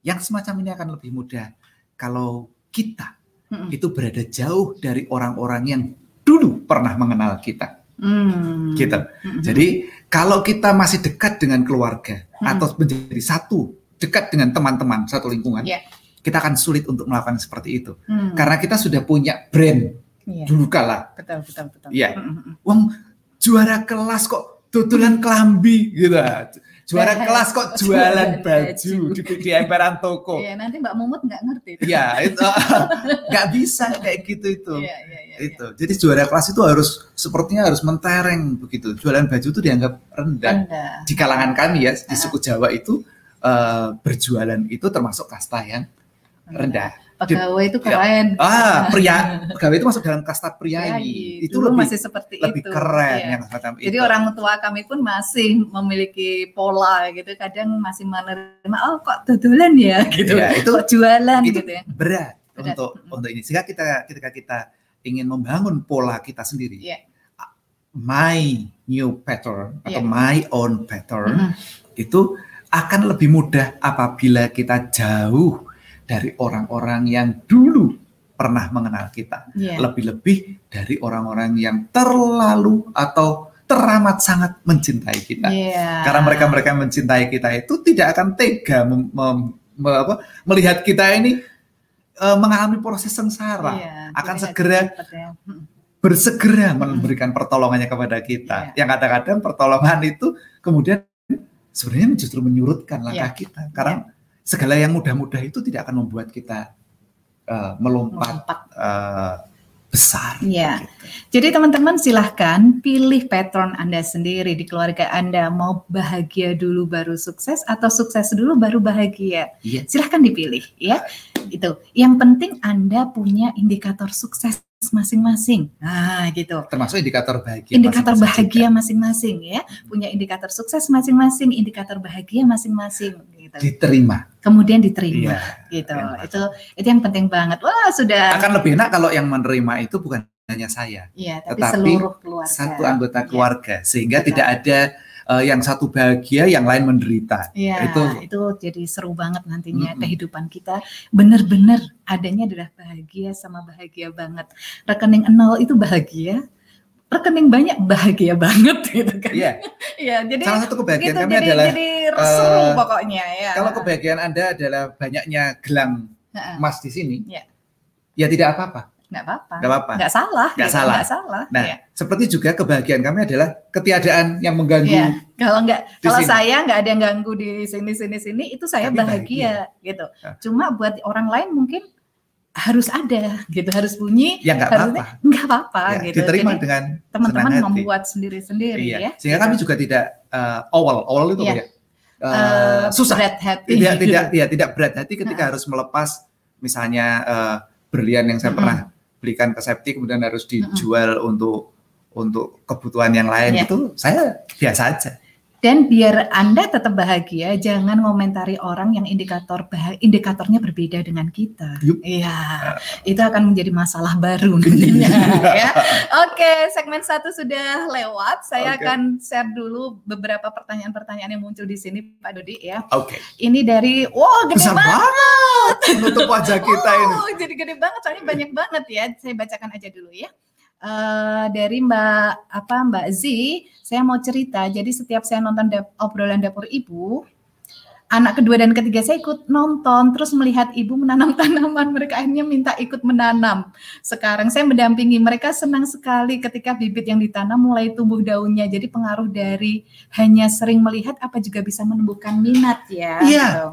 Yang semacam ini akan lebih mudah kalau kita mm -mm. itu berada jauh dari orang-orang yang dulu pernah mengenal kita. Hmm. Gitu. Hmm. Jadi kalau kita masih dekat dengan keluarga hmm. atau menjadi satu dekat dengan teman-teman satu lingkungan, yeah. kita akan sulit untuk melakukan seperti itu. Hmm. Karena kita sudah punya brand yeah. dulu kala. Betul, betul, betul. Iya. Hmm. hmm, hmm. Wong juara kelas kok tutulan kelambi gitu. Juara (laughs) kelas kok jualan baju di, di emperan toko. Iya, nanti Mbak Mumut nggak ngerti. Iya, (laughs) itu nggak bisa kayak gitu itu. Iya, iya, iya, itu. Jadi juara kelas itu harus sepertinya harus mentereng begitu. Jualan baju itu dianggap rendah. rendah. Di kalangan kami ya, di suku Jawa itu uh, berjualan itu termasuk kasta yang rendah pegawai itu keren. Ya. Ah, (laughs) pria pegawai itu masuk dalam kasta pria ini. Itu lebih masih seperti lebih itu. keren ya. yang semacam itu. Jadi orang tua kami pun masih memiliki pola gitu. Kadang masih menerima oh kok dodolan ya (laughs) gitu. Ya, itu kok jualan itu gitu ya. Berat, berat. untuk hmm. untuk ini. Sehingga kita ketika kita ingin membangun pola kita sendiri. Yeah. My new pattern atau yeah. my own pattern mm -hmm. itu akan lebih mudah apabila kita jauh dari orang-orang yang dulu pernah mengenal kita. Yeah. Lebih-lebih dari orang-orang yang terlalu atau teramat sangat mencintai kita. Yeah. Karena mereka-mereka yang mencintai kita itu tidak akan tega mem, mem, me, apa, melihat kita ini uh, mengalami proses sengsara. Yeah, akan segera ya. Hmm. bersegera hmm. memberikan pertolongannya kepada kita. Yeah. Yang kadang-kadang pertolongan itu kemudian sebenarnya justru menyurutkan langkah yeah. kita karena yeah segala yang mudah-mudah itu tidak akan membuat kita uh, melompat, melompat. Uh, besar. Iya. Gitu. Jadi teman-teman silahkan pilih patron Anda sendiri di keluarga Anda mau bahagia dulu baru sukses atau sukses dulu baru bahagia. Iya. Silahkan dipilih ya. Itu. Yang penting Anda punya indikator sukses masing-masing. Nah, gitu. Termasuk indikator bahagia. Indikator masing -masing bahagia masing-masing ya. Punya indikator sukses masing-masing, indikator bahagia masing-masing gitu. Diterima. Kemudian diterima iya, gitu. Enak. Itu itu yang penting banget. Wah, sudah Akan lebih enak kalau yang menerima itu bukan hanya saya, ya, tapi tetapi seluruh keluarga. satu anggota iya. keluarga sehingga Betul. tidak ada uh, yang satu bahagia, yang lain menderita. Ya, itu itu jadi seru banget nantinya mm -hmm. kehidupan kita. Benar-benar adanya adalah bahagia sama bahagia banget. Rekening nol itu bahagia, rekening banyak bahagia (laughs) banget gitu kan. Iya. Iya, jadi salah satu kebahagiaan gitu, kami jadi, adalah jadi seru uh, pokoknya ya. Kalau kebahagiaan Anda adalah banyaknya gelang emas di sini. Ya. Ya tidak apa-apa nggak apa-apa. Nggak apa-apa. Nggak salah. Nggak gitu. salah. Nggak salah. Nah, ya. seperti juga kebahagiaan kami adalah ketiadaan yang mengganggu. Ya. Kalau nggak, kalau sini. saya nggak ada yang ganggu di sini sini sini, itu saya bahagia, bahagia gitu. Nah. Cuma buat orang lain mungkin harus ada gitu harus bunyi ya nggak apa-apa nggak apa-apa ya, gitu diterima Jadi, dengan teman-teman membuat sendiri-sendiri iya. ya sehingga kami juga tidak uh, awal awal itu iya. ya uh, susah berat hati tidak (laughs) tidak ya tidak berat hati ketika nah. harus melepas misalnya uh, berlian yang saya pernah belikan ke septic kemudian harus dijual uh -huh. untuk untuk kebutuhan yang lain yeah. itu saya biasa aja. Dan biar Anda tetap bahagia, jangan ngomentari orang yang indikator indikatornya berbeda dengan kita. Iya, itu akan menjadi masalah baru nantinya. (laughs) ya. Oke, segmen satu sudah lewat. Saya okay. akan share dulu beberapa pertanyaan-pertanyaan yang muncul di sini, Pak Dodi ya. Oke. Okay. Ini dari, wow gede Besar banget. banget. Menutup wajah kita oh, ini. Jadi gede banget, soalnya banyak banget ya. Saya bacakan aja dulu ya. Uh, dari Mbak apa Mbak Z, saya mau cerita. Jadi setiap saya nonton dap obrolan dapur ibu, anak kedua dan ketiga saya ikut nonton, terus melihat ibu menanam (laughs) tanaman. Mereka akhirnya minta ikut menanam. Sekarang saya mendampingi mereka senang sekali ketika bibit yang ditanam mulai tumbuh daunnya. Jadi pengaruh dari hanya sering melihat apa juga bisa menumbuhkan minat ya. Iya. Gitu.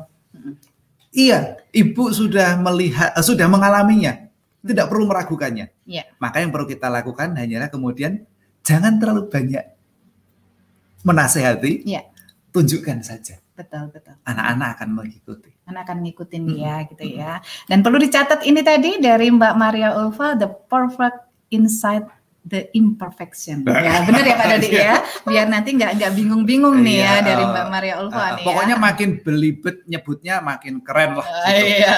Iya, ibu sudah melihat, sudah mengalaminya tidak perlu meragukannya. Ya. Maka yang perlu kita lakukan hanyalah kemudian jangan terlalu banyak menasehati, ya. tunjukkan saja. Betul, betul. Anak-anak akan mengikuti. Anak akan ngikutin hmm. dia gitu ya. Dan perlu dicatat ini tadi dari Mbak Maria Ulfa, the perfect insight the imperfection. Ya, benar ya Pak Dodi (laughs) ya. Biar nanti nggak nggak bingung-bingung nih ya iya, dari Mbak Maria Ulfa uh, nih. Ya. Pokoknya ya. makin belibet nyebutnya makin keren lah. Uh, gitu. Iya.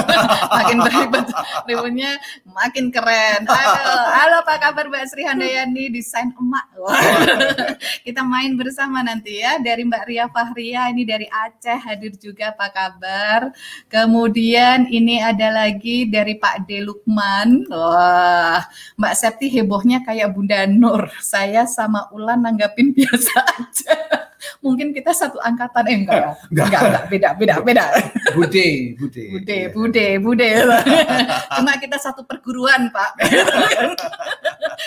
(laughs) makin belibet nyebutnya makin keren. Halo, halo Pak kabar Mbak Sri Handayani desain emak. (laughs) Kita main bersama nanti ya dari Mbak Ria Fahria ini dari Aceh hadir juga Pak kabar. Kemudian ini ada lagi dari Pak De Lukman. Wah, Mbak Septi heboh hebohnya kayak Bunda Nur. Saya sama Ulan nanggapin biasa aja. Mungkin kita satu angkatan eh enggak ya? Enggak, enggak, enggak beda, beda, beda. Bude, bude. Bude, bude, bude. Cuma kita satu perguruan, Pak.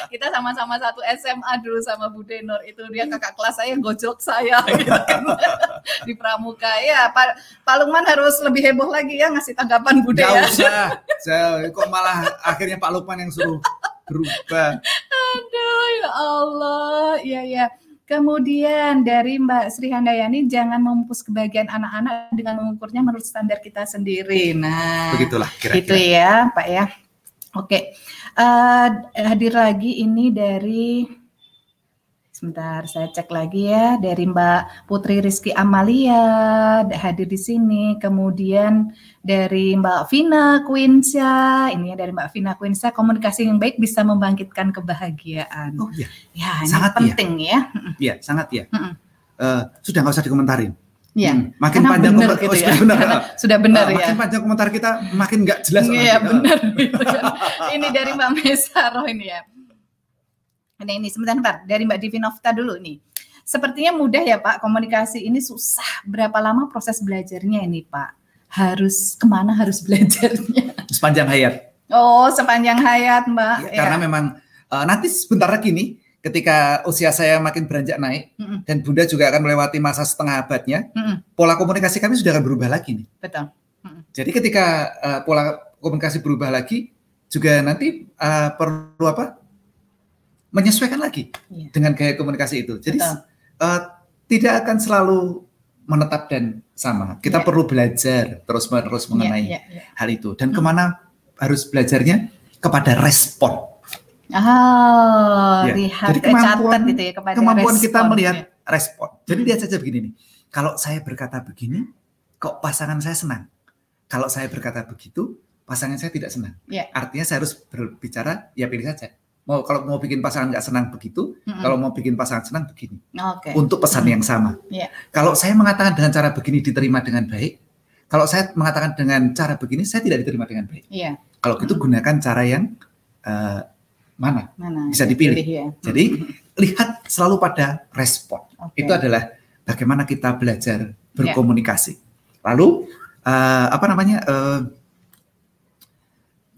kita sama-sama satu SMA dulu sama Bude Nur. Itu dia kakak kelas saya gojok saya gitu (laughs) kan. Di Pramuka. Ya, Pak, Pak Lukman harus lebih heboh lagi ya ngasih tanggapan Bude Gak ya. usah. Saya, kok malah akhirnya Pak Lukman yang suruh berubah. Aduh ya Allah, iya ya. Kemudian dari Mbak Sri Handayani jangan memupus kebahagiaan anak-anak dengan mengukurnya menurut standar kita sendiri. Nah, begitulah kira-kira. Gitu ya, Pak ya. Oke, uh, hadir lagi ini dari Sebentar, saya cek lagi ya dari Mbak Putri Rizky Amalia hadir di sini. Kemudian dari Mbak Vina Quinsia, ini ya dari Mbak Vina Quinsia, komunikasi yang baik bisa membangkitkan kebahagiaan. Oh iya, ya ini sangat penting ya. Iya, sangat ya. Uh, sudah nggak usah dikomentarin. Iya. Hmm. Makin Karena panjang komentar gitu oh, ya. sudah benar. sudah benar uh, ya. Makin panjang komentar kita makin nggak jelas. Iya benar. Gitu kan. ini dari Mbak Mesaro ini ya. Ini ini sebentar, sebentar dari Mbak Divinovta dulu nih. Sepertinya mudah ya Pak, komunikasi ini susah. Berapa lama proses belajarnya ini Pak? Harus ke mana harus (laughs) belajarnya? Sepanjang hayat. Oh, sepanjang hayat Mbak. Ya, ya. Karena memang uh, nanti sebentar lagi nih, ketika usia saya makin beranjak naik mm -mm. dan Bunda juga akan melewati masa setengah abadnya, mm -mm. pola komunikasi kami sudah akan berubah lagi nih. Betul. Mm -mm. Jadi ketika uh, pola komunikasi berubah lagi, juga nanti uh, perlu apa? Menyesuaikan lagi yeah. dengan gaya komunikasi itu. Jadi uh, tidak akan selalu menetap dan sama. Kita yeah. perlu belajar terus-menerus iya, mengenai yeah, yeah, yeah. hal itu. Dan hmm. ke mana harus belajarnya? Kepada respon. Oh, ya. lihat Jadi kemampuan, gitu ya, kepada kemampuan respon, kita melihat ya. respon. Jadi hmm. lihat saja begini nih. Kalau saya berkata begini, kok pasangan saya senang. Kalau saya berkata begitu, pasangan saya tidak senang. Yeah. Artinya saya harus berbicara, ya pilih saja mau kalau mau bikin pasangan nggak senang begitu, mm-hmm. kalau mau bikin pasangan senang begini. Okay. Untuk pesan mm-hmm. yang sama. Yeah. Kalau saya mengatakan dengan cara begini diterima dengan baik, kalau saya mengatakan dengan cara begini saya tidak diterima dengan baik. Yeah. Kalau gitu mm-hmm. gunakan cara yang uh, mana? mana bisa dipilih. Pilih, ya. Jadi mm-hmm. lihat selalu pada respon. Okay. Itu adalah bagaimana kita belajar berkomunikasi. Yeah. Lalu uh, apa namanya? Uh,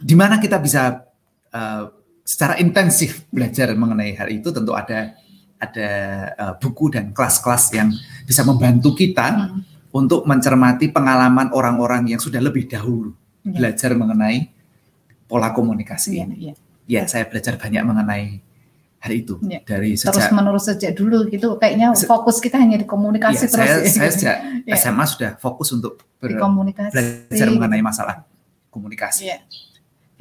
di mana kita bisa uh, secara intensif belajar mengenai hal itu tentu ada ada uh, buku dan kelas-kelas yang bisa membantu kita hmm. untuk mencermati pengalaman orang-orang yang sudah lebih dahulu ya. belajar mengenai pola komunikasi ya, ini. Ya. ya, saya belajar banyak mengenai hal itu ya. dari sejak terus menerus sejak dulu gitu kayaknya fokus kita hanya di komunikasi ya, terus. Saya, ya. saya sejak ya. SMA sudah fokus untuk ber, belajar mengenai masalah komunikasi. Ya.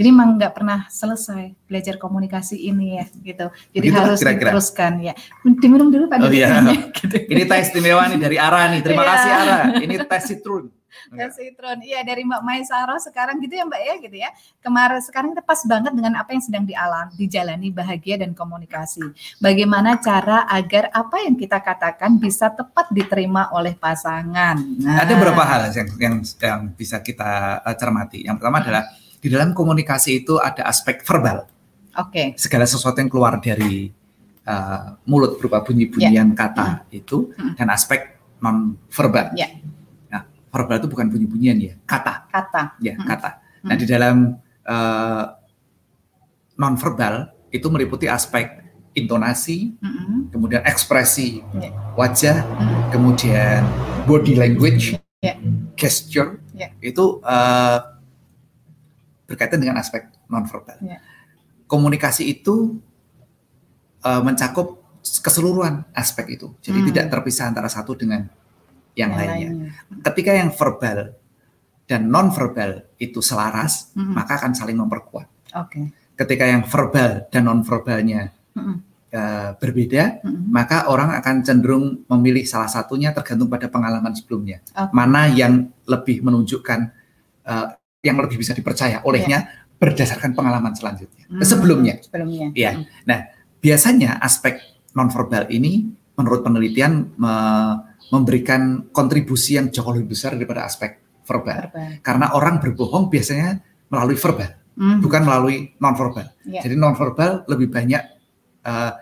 Jadi memang nggak pernah selesai belajar komunikasi ini ya gitu. Jadi Begitu harus kira -kira. diteruskan ya. Diminum dulu Pak. Oh iya. gitu. Ini tes istimewa nih dari Ara nih. Terima iya. kasih Ara. Ini tes citrun. Tes citrun. Iya dari Mbak Maisaro sekarang gitu ya Mbak ya gitu ya. Kemarin sekarang kita pas banget dengan apa yang sedang dialam, dijalani bahagia dan komunikasi. Bagaimana cara agar apa yang kita katakan bisa tepat diterima oleh pasangan. Nah. Ada beberapa hal yang yang, yang bisa kita uh, cermati. Yang pertama adalah di dalam komunikasi itu ada aspek verbal. Oke. Okay. Segala sesuatu yang keluar dari uh, mulut berupa bunyi-bunyian yeah. kata mm. itu mm. dan aspek non verbal. Yeah. Nah, verbal itu bukan bunyi-bunyian ya, kata. Kata. Ya, mm. kata. Nah, di dalam uh, non verbal itu meliputi aspek intonasi, mm-hmm. kemudian ekspresi yeah. wajah, mm. kemudian body language, yeah. gesture, yeah. itu uh, berkaitan dengan aspek nonverbal. Ya. Komunikasi itu uh, mencakup keseluruhan aspek itu, jadi hmm. tidak terpisah antara satu dengan yang, yang lainnya. lainnya. Ketika yang verbal dan nonverbal itu selaras, hmm. maka akan saling memperkuat. Okay. Ketika yang verbal dan nonverbalnya hmm. uh, berbeda, hmm. maka orang akan cenderung memilih salah satunya tergantung pada pengalaman sebelumnya. Okay. Mana yang lebih menunjukkan uh, yang lebih bisa dipercaya olehnya yeah. berdasarkan pengalaman selanjutnya hmm, sebelumnya. Sebelumnya. Ya. Hmm. Nah, biasanya aspek nonverbal ini menurut penelitian me memberikan kontribusi yang jauh lebih besar daripada aspek verbal. verbal. Karena orang berbohong biasanya melalui verbal, hmm. bukan melalui nonverbal. Yeah. Jadi nonverbal lebih banyak uh,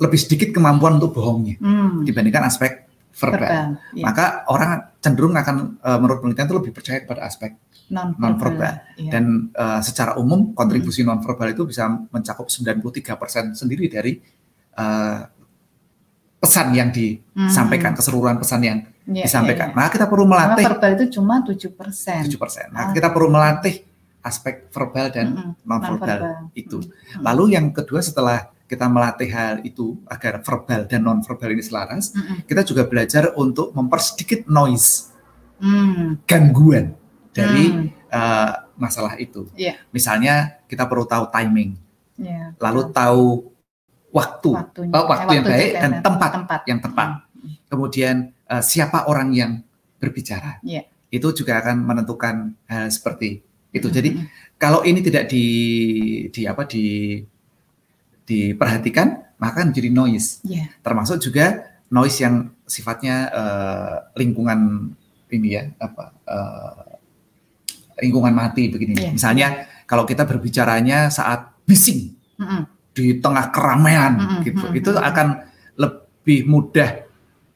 lebih sedikit kemampuan untuk bohongnya hmm. dibandingkan aspek verbal. verbal yeah. Maka orang cenderung akan uh, menurut penelitian itu lebih percaya pada aspek non verbal. Iya. Dan uh, secara umum kontribusi hmm. non verbal itu bisa mencakup 93% sendiri dari uh, pesan yang disampaikan, hmm. keseluruhan pesan yang yeah, disampaikan. Yeah, yeah. Nah, kita perlu melatih. Karena verbal itu cuma 7%. 7%. Nah, ah. kita perlu melatih aspek verbal dan mm -hmm. non verbal itu. Mm -hmm. Lalu yang kedua setelah kita melatih hal itu agar verbal dan non verbal ini selaras, mm -hmm. kita juga belajar untuk mempersedikit noise, mm. gangguan dari hmm. uh, masalah itu. Yeah. Misalnya kita perlu tahu timing, yeah. lalu tahu waktu, Waktunya. oh, waktu, yang baik dan tempat, tempat yang tepat. Hmm. Kemudian uh, siapa orang yang berbicara, yeah. itu juga akan menentukan hal seperti itu. Hmm. Jadi kalau ini tidak di, di apa di diperhatikan, maka menjadi noise. Yeah. Termasuk juga noise yang sifatnya uh, lingkungan ini ya apa uh, lingkungan mati begini. Yeah. Misalnya kalau kita berbicaranya saat bising mm -hmm. di tengah keramaian mm -hmm. gitu, itu akan lebih mudah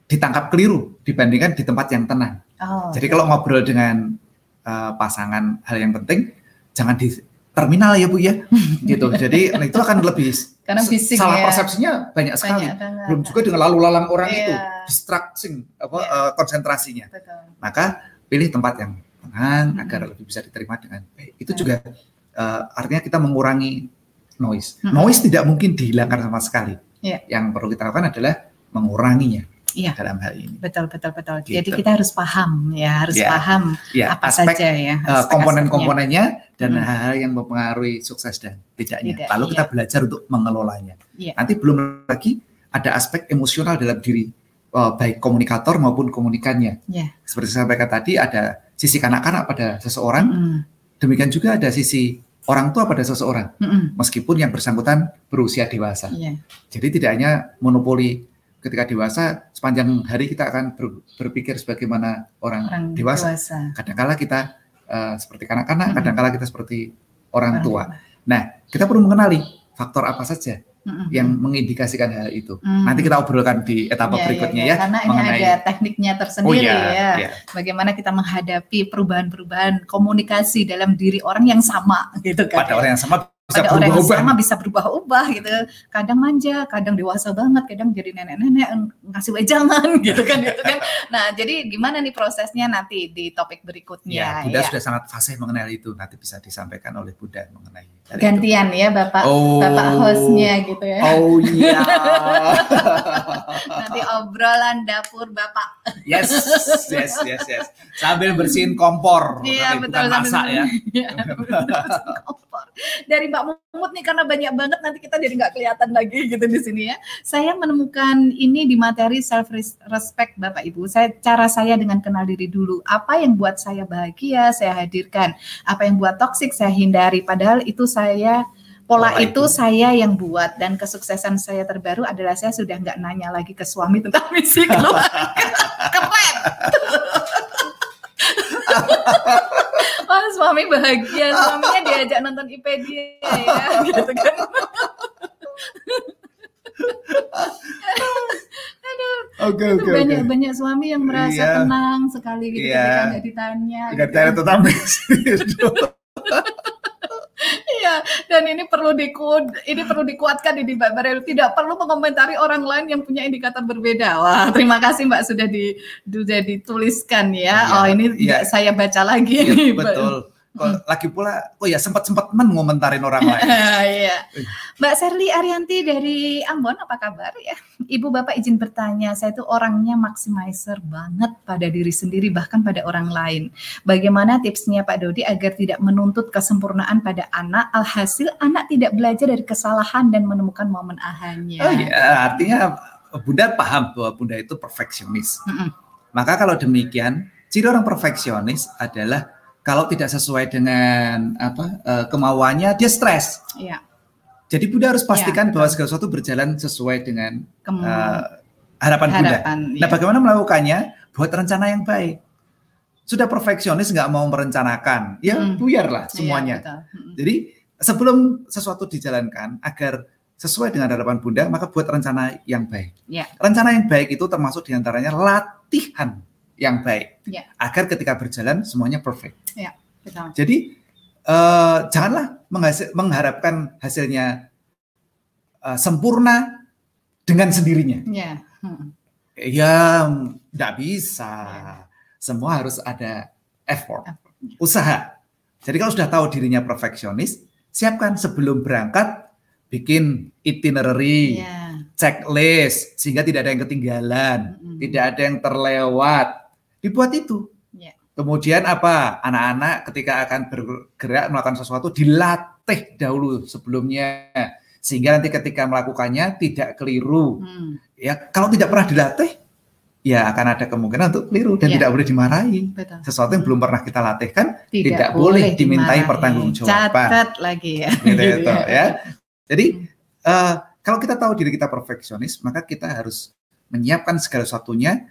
ditangkap keliru dibandingkan di tempat yang tenang. Oh, Jadi kalau ngobrol dengan uh, pasangan hal yang penting jangan di terminal ya bu ya, (laughs) gitu. Jadi itu akan lebih karena bising salah ya. persepsinya banyak sekali. Banyak Belum juga dengan lalu lalang orang yeah. itu distracting apa yeah. uh, konsentrasinya. Betul. Maka pilih tempat yang hmm. agar lebih bisa diterima dengan baik. Itu juga uh, artinya kita mengurangi noise. Hmm. Noise tidak mungkin dihilangkan sama sekali. Yeah. Yang perlu kita lakukan adalah menguranginya. Iya. dalam hal ini. Betul betul betul. Gitu. Jadi kita harus paham ya, harus ya. paham ya. apa aspek, saja ya. Uh, komponen-komponennya dan hal-hal hmm. yang mempengaruhi sukses dan tidaknya. Tidak, Lalu iya. kita belajar untuk mengelolanya. Iya. Nanti belum lagi ada aspek emosional dalam diri uh, baik komunikator maupun komunikannya. Yeah. Seperti saya sampaikan tadi ada sisi kanak-kanak pada seseorang, mm demikian juga ada sisi orang tua pada seseorang, mm meskipun yang bersangkutan berusia dewasa. Yeah. Jadi tidak hanya monopoli ketika dewasa, sepanjang hari kita akan ber, berpikir sebagaimana orang, orang dewasa. dewasa. Kadangkala kita uh, seperti kanak-kanak, mm kadangkala kita seperti orang, orang tua. Nah, kita perlu mengenali faktor apa saja mm-hmm. yang mengindikasikan hal itu. Mm. Nanti kita obrolkan di etapa yeah, berikutnya yeah, yeah. ya. Karena mengenai... ini ada tekniknya tersendiri oh, yeah, ya. Yeah. Bagaimana kita menghadapi perubahan-perubahan komunikasi dalam diri orang yang sama (laughs) gitu kan. Pada orang yang sama bisa ada orang yang sama bisa berubah-ubah gitu kadang manja kadang dewasa banget kadang jadi nenek-nenek ngasih wejangan (laughs) gitu kan gitu kan nah jadi gimana nih prosesnya nanti di topik berikutnya ya Bunda ya. sudah sangat fasih mengenai itu nanti bisa disampaikan oleh Bunda mengenai gantian itu. ya Bapak oh. Bapak hostnya gitu ya. Oh iya. (laughs) (laughs) Nanti obrolan dapur Bapak. Yes yes yes yes. Sambil bersihin kompor. Iya betul bukan masak ya, (laughs) ya kompor. Dari Mbak Mumut nih karena banyak banget nanti kita jadi nggak kelihatan lagi gitu di sini ya. Saya menemukan ini di materi self respect Bapak Ibu. Saya cara saya dengan kenal diri dulu. Apa yang buat saya bahagia saya hadirkan. Apa yang buat toksik saya hindari. Padahal itu saya pola itu, itu saya yang buat dan kesuksesan saya terbaru adalah saya sudah nggak nanya lagi ke suami tentang misi keluarga. (laughs) Keren. (laughs) Wah suami bahagia, suaminya diajak nonton IPedia ya, gitu kan. (laughs) Aduh, okay, okay, banyak okay. banyak suami yang merasa yeah. tenang sekali gitu yeah. ketika nggak ditanya. Nggak gitu. ditanya tentang dan (laughs) ini perlu dikuat, ini perlu dikuatkan ini Mbak Barel. Tidak perlu mengomentari orang lain yang punya indikator berbeda. Wah, terima kasih Mbak sudah di sudah dituliskan ya. ya oh, ini ya. saya baca lagi. Ya, betul. Kok lagi pula, oh ya sempat sempat men ngomentarin orang lain. (laughs) Iya. Mbak Serli Arianti dari Ambon, apa kabar ya? Ibu Bapak izin bertanya, saya itu orangnya maximizer banget pada diri sendiri bahkan pada orang lain. Bagaimana tipsnya Pak Dodi agar tidak menuntut kesempurnaan pada anak, alhasil anak tidak belajar dari kesalahan dan menemukan momen ahanya. Oh iya, artinya Bunda paham bahwa Bunda itu perfeksionis. Mm -mm. Maka kalau demikian, ciri orang perfeksionis adalah kalau tidak sesuai dengan apa uh, kemauannya dia stres. Iya. Jadi Bunda harus pastikan ya, bahwa segala sesuatu berjalan sesuai dengan uh, harapan, Bunda. Ya. Nah, bagaimana melakukannya? Buat rencana yang baik. Sudah perfeksionis nggak mau merencanakan, ya hmm. buyarlah iya, semuanya. Ya, Jadi sebelum sesuatu dijalankan agar sesuai dengan harapan Bunda, maka buat rencana yang baik. Ya. Rencana yang baik itu termasuk di antaranya latihan yang baik ya. agar ketika berjalan semuanya perfect. Ya, betul. Jadi uh, janganlah menghasil, mengharapkan hasilnya uh, sempurna dengan sendirinya. Ya, hmm. ya tidak bisa. Ya. Semua harus ada effort, effort, usaha. Jadi kalau sudah tahu dirinya perfeksionis, siapkan sebelum berangkat bikin itinerary, ya. checklist sehingga tidak ada yang ketinggalan, mm -hmm. tidak ada yang terlewat dibuat itu. Yeah. Kemudian apa? Anak-anak ketika akan bergerak melakukan sesuatu dilatih dahulu sebelumnya sehingga nanti ketika melakukannya tidak keliru. Hmm. Ya, kalau tidak pernah dilatih ya akan ada kemungkinan untuk keliru dan ya. tidak boleh dimarahi. Betul. Sesuatu yang belum pernah kita latih kan tidak, tidak boleh dimintai pertanggungjawaban. Catat lagi ya. Gitu, gitu (laughs) ya. Jadi hmm. uh, kalau kita tahu diri kita perfeksionis, maka kita harus menyiapkan segala sesuatunya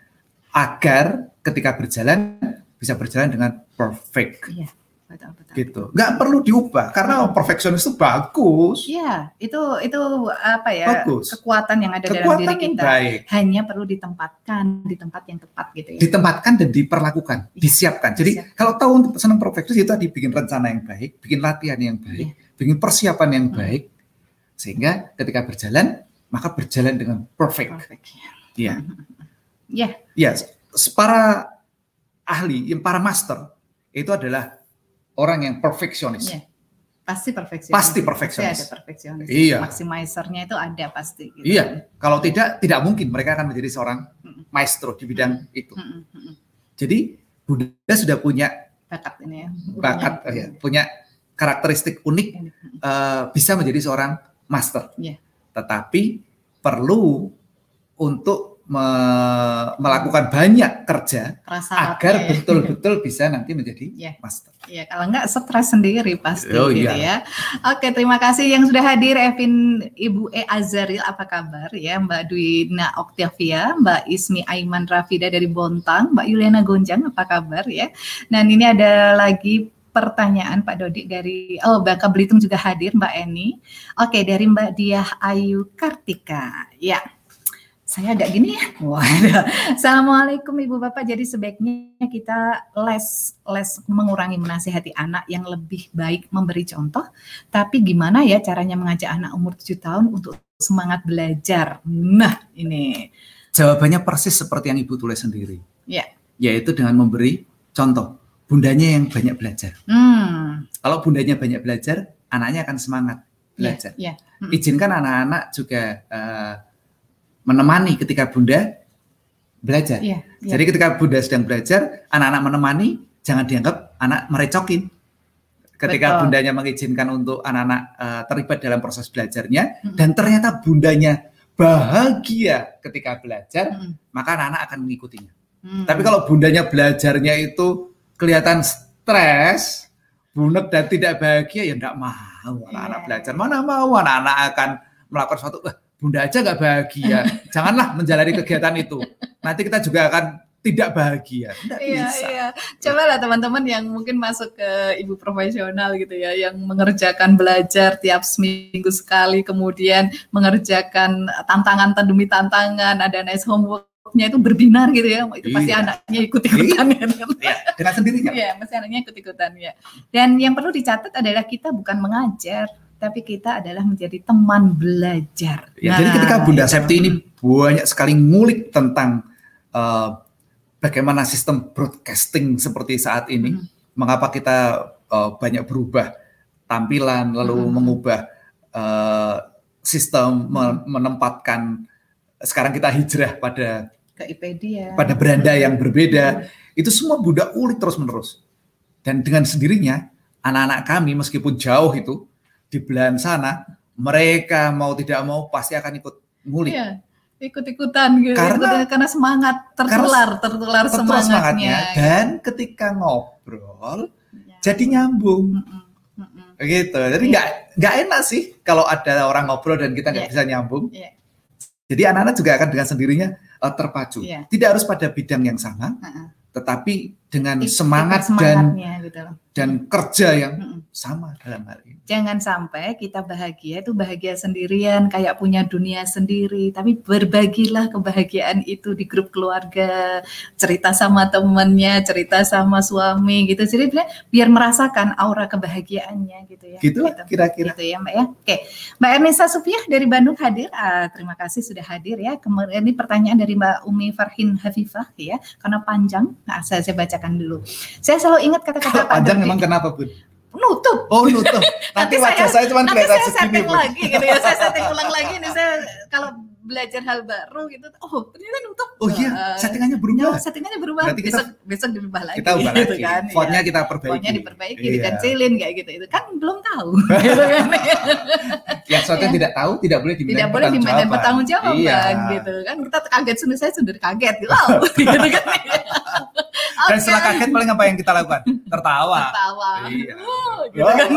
agar ketika berjalan bisa berjalan dengan perfect. Iya, betul betul. Gitu. Nggak perlu diubah karena perfeksionis itu bagus. Iya, itu itu apa ya? Bagus. Kekuatan yang ada kekuatan dalam diri kita. Baik. Hanya perlu ditempatkan di tempat yang tepat gitu ya. Ditempatkan dan diperlakukan, iya. disiapkan. Jadi Disiap. kalau tahu untuk senang perfeksionis itu tadi bikin rencana yang baik, bikin latihan yang baik, iya. bikin persiapan yang hmm. baik sehingga ketika berjalan maka berjalan dengan perfect. Perfect. Iya. Ya. Ya, para ahli, yang para master itu adalah orang yang perfeksionis. Yeah. pasti perfeksionis. Pasti perfeksionis. Pasti ada perfeksionis. Iya. Maximizernya itu ada pasti. Gitu. Iya. Kalau tidak, tidak mungkin mereka akan menjadi seorang maestro di bidang itu. Jadi Bunda sudah punya bakat ini ya. Bakat, ya, punya karakteristik unik, uh, bisa menjadi seorang master. Yeah. Tetapi perlu untuk me melakukan banyak kerja agar ya. betul-betul bisa nanti menjadi yeah. master. Ya, kalau enggak stres sendiri pasti oh, gitu iya. ya. Oke, terima kasih yang sudah hadir Evin Ibu E Azaril apa kabar ya Mbak Dwina Oktavia, Mbak Ismi Aiman Rafida dari Bontang, Mbak Yuliana Gonjang apa kabar ya. Dan ini ada lagi pertanyaan Pak Dodi dari oh Bangka Belitung juga hadir Mbak Eni. Oke, dari Mbak Diah Ayu Kartika. Ya saya agak gini ya. Waduh. Assalamualaikum Ibu Bapak. Jadi sebaiknya kita les les mengurangi menasihati anak yang lebih baik memberi contoh. Tapi gimana ya caranya mengajak anak umur 7 tahun untuk semangat belajar? Nah, ini. Jawabannya persis seperti yang Ibu tulis sendiri. Ya. Yaitu dengan memberi contoh. Bundanya yang banyak belajar. Hmm. Kalau bundanya banyak belajar, anaknya akan semangat ya, belajar. Yeah, yeah. Hmm. Izinkan anak-anak juga uh, menemani ketika bunda belajar. Yeah, yeah. Jadi ketika bunda sedang belajar, anak-anak menemani, jangan dianggap anak merecokin. Ketika Betul. bundanya mengizinkan untuk anak-anak uh, terlibat dalam proses belajarnya, hmm. dan ternyata bundanya bahagia ketika belajar, hmm. maka anak-anak akan mengikutinya. Hmm. Tapi kalau bundanya belajarnya itu kelihatan stres, bunek dan tidak bahagia, ya enggak mau anak-anak yeah. belajar. Mana mau anak-anak akan melakukan suatu, bunda aja nggak bahagia. (laughs) Janganlah menjalani kegiatan itu. Nanti kita juga akan tidak bahagia. Tidak iya, bisa. Iya. Cobalah teman-teman yang mungkin masuk ke ibu profesional gitu ya, yang mengerjakan belajar tiap seminggu sekali, kemudian mengerjakan tantangan demi tantangan, ada nice homeworknya itu berbinar gitu ya, itu pasti iya. anaknya ikut-ikutan ya. Iya, dengan sendirinya. Iya, pasti anaknya ikut-ikutan ya. Dan yang perlu dicatat adalah kita bukan mengajar, tapi kita adalah menjadi teman belajar. Ya, nah, jadi ketika Bunda Septi ini banyak sekali ngulik tentang uh, bagaimana sistem broadcasting seperti saat ini, hmm. mengapa kita uh, banyak berubah tampilan, lalu hmm. mengubah uh, sistem hmm. menempatkan sekarang kita hijrah pada ke IPedia, pada beranda yang berbeda, hmm. itu semua Bunda ulik terus menerus. Dan dengan sendirinya anak-anak kami meskipun jauh itu di belahan sana, mereka mau tidak mau pasti akan ikut ngulik. Iya, ikut-ikutan gitu. Karena, ikut, karena semangat tertular, karena tertular semangatnya. semangatnya. Dan ketika ngobrol, ya. jadi nyambung. Mm -mm. Gitu. Jadi nggak ya. nggak enak sih kalau ada orang ngobrol dan kita nggak ya. bisa nyambung. Ya. Jadi anak-anak juga akan dengan sendirinya uh, terpacu. Ya. Tidak harus pada bidang yang sama, uh -uh. tetapi dengan semangat dan gitu dan kerja yang hmm. Sama dalam hal ini. Jangan sampai kita bahagia itu bahagia sendirian, kayak punya dunia sendiri, tapi berbagilah kebahagiaan itu di grup keluarga, cerita sama temennya, cerita sama suami gitu. Jadi biar merasakan aura kebahagiaannya gitu ya. Gitu, gitu. kira-kira. Gitu ya Mbak ya. Oke, Mbak Ernisa Sufiah dari Bandung hadir. Ah, terima kasih sudah hadir ya. Kemudian ini pertanyaan dari Mbak Umi Farhin Hafifah ya, karena panjang. Nah, saya, saya bacakan dulu. Saya selalu ingat kata-kata (laughs) Panjang memang kenapa, Bun? Nutup. Oh, nutup. (laughs) Nanti, nanti wajah saya, saya cuma kelihatan segini. Nanti saya setting lagi gitu ya. Saya setting ulang lagi nih saya kalau belajar hal baru gitu. Oh ternyata nutup oh iya uh, settingannya berubah. ya, settingannya berubah. Berarti kita, besok besok dirubah lagi. kita ubah (laughs) gitu lagi. kan, fontnya ya. kita perbaiki. Fontnya diperbaiki iya. dikancilin kayak gitu itu kan belum tahu. (laughs) Gitu kan yang sesuatu tidak tahu tidak boleh diminta tidak boleh diminta bertanggung jawab iya. gitu kan. Kita kaget sudah saya sudah kaget gitu, wow, (laughs) gitu kan dan setelah kaget paling apa yang kita lakukan? Tertawa. Tertawa. Iya. oh, gitu oh, kan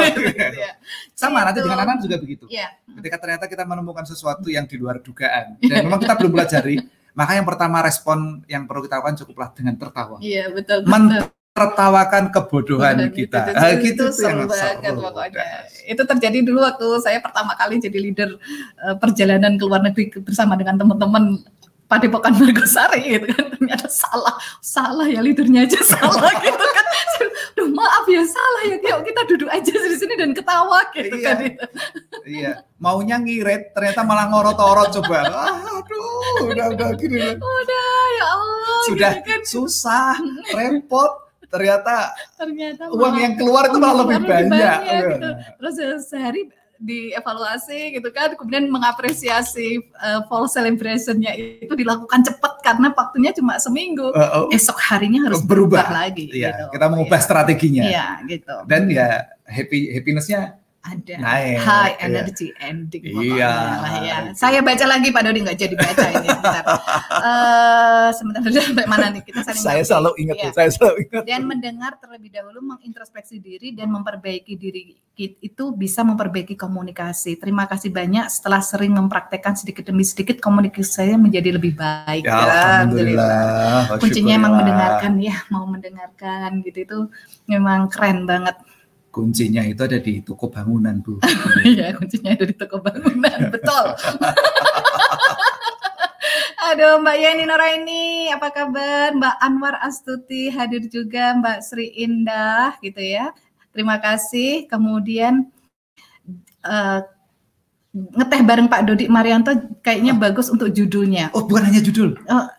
iya. sama nanti dengan anak juga begitu. Iya. ketika ternyata kita menemukan sesuatu yang di luar dugaan pekerjaan dan memang kita belum pelajari. Maka yang pertama respon yang perlu kita lakukan cukuplah dengan tertawa. Iya betul, betul. tertawakan kebodohan Benar, kita. gitu, nah, gitu itu seru banget pokoknya. Itu terjadi dulu waktu saya pertama kali jadi leader uh, perjalanan ke luar negeri bersama dengan teman-teman Padepokan Margosari gitu kan ternyata salah salah ya leadernya aja salah (laughs) gitu kan Duh maaf ya salah ya yuk kita duduk aja di sini dan ketawa gitu iya. kan iya maunya ngirit ternyata malah ngorot-orot coba aduh udah udah gini udah ya Allah sudah gitu kan. susah repot ternyata ternyata uang yang keluar itu malah lebih banyak. banyak gitu. Terus sehari dievaluasi gitu kan, kemudian mengapresiasi uh, fall celebrationnya itu dilakukan cepat karena waktunya cuma seminggu. Uh, oh. Esok harinya harus berubah, berubah lagi. Iya, gitu. kita mengubah ya. strateginya. Iya, gitu. Dan ya happy happinessnya ada Naik, high iya. energy ending iya. ya. Saya baca lagi Pak Dodi nggak jadi baca ini uh, sebentar sampai mana nih kita saling Saya selalu ingat ya. saya selalu ingat. Dan mendengar terlebih dahulu mengintrospeksi diri dan memperbaiki diri itu bisa memperbaiki komunikasi. Terima kasih banyak setelah sering mempraktekkan sedikit demi sedikit komunikasi saya menjadi lebih baik. Ya, Alhamdulillah. Kuncinya emang mendengarkan ya, mau mendengarkan gitu itu memang keren banget kuncinya itu ada di toko bangunan bu. (laughs) Iya kuncinya ada di toko bangunan (laughs) betul. Aduh Mbak Yeni Noraini, apa kabar? Mbak Anwar Astuti hadir juga, Mbak Sri Indah gitu ya. Terima kasih. Kemudian uh, ngeteh bareng Pak Dodi Marianto kayaknya oh. bagus untuk judulnya. Oh, bukan hanya judul.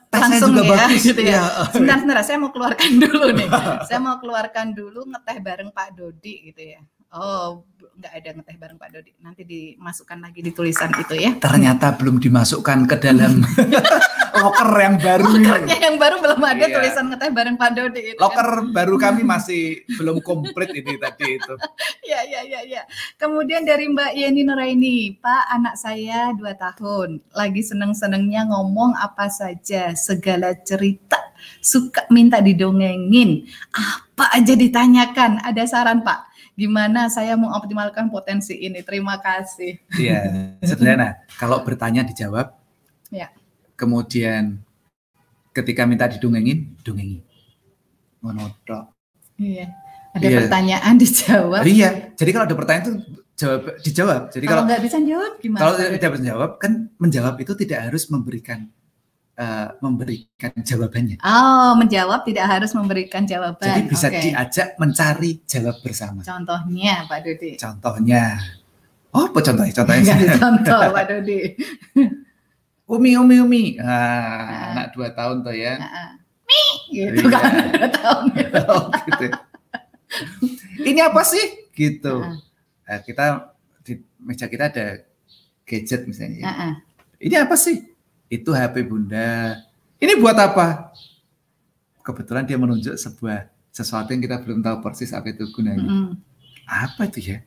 Langsung juga ya, bagus. gitu ya. ya. Sebentar, sebentar, saya mau keluarkan dulu nih. (laughs) saya mau keluarkan dulu ngeteh bareng Pak Dodi gitu ya. Oh, nggak ada ngeteh bareng Pak Dodi. Nanti dimasukkan lagi di tulisan itu ya. Ternyata belum dimasukkan ke dalam (laughs) loker yang baru Lokernya yang baru belum ada iya. tulisan ngeteh bareng Pak Dodi itu. Loker kan. baru kami masih belum komplit ini tadi itu. (laughs) ya, ya, ya, ya. Kemudian dari Mbak Yeni Nuraini, Pak anak saya dua tahun, lagi seneng-senengnya ngomong apa saja, segala cerita, suka minta didongengin, apa aja ditanyakan. Ada saran Pak? Gimana saya mengoptimalkan potensi ini? Terima kasih. Iya, sederhana. Kalau bertanya dijawab. Ya kemudian ketika minta didongengin, dongengin. Monotok. Iya. Ada iya. pertanyaan (laughs) dijawab. Iya. Jadi kalau ada pertanyaan itu jawab dijawab. Jadi kalau nggak bisa jawab gimana? Kalau tidak bisa jawab kan menjawab itu tidak harus memberikan uh, memberikan jawabannya. Oh, menjawab tidak harus memberikan jawaban. Jadi bisa okay. diajak mencari jawab bersama. Contohnya, Pak Dodi. Contohnya. Oh, apa contohnya? Contohnya. contoh, Pak Dodi. (laughs) Umi, Umi, Umi. Ah, nah. anak dua tahun tuh ya. Nah, Mi, gitu iya. kan, dua tahun. (laughs) oh, gitu. Ini apa sih? Gitu. Nah. Nah, kita di meja kita ada gadget misalnya. Nah, Ini apa sih? Itu HP bunda. Ini buat apa? Kebetulan dia menunjuk sebuah sesuatu yang kita belum tahu persis apa itu gunanya. Mm -hmm. Apa itu ya?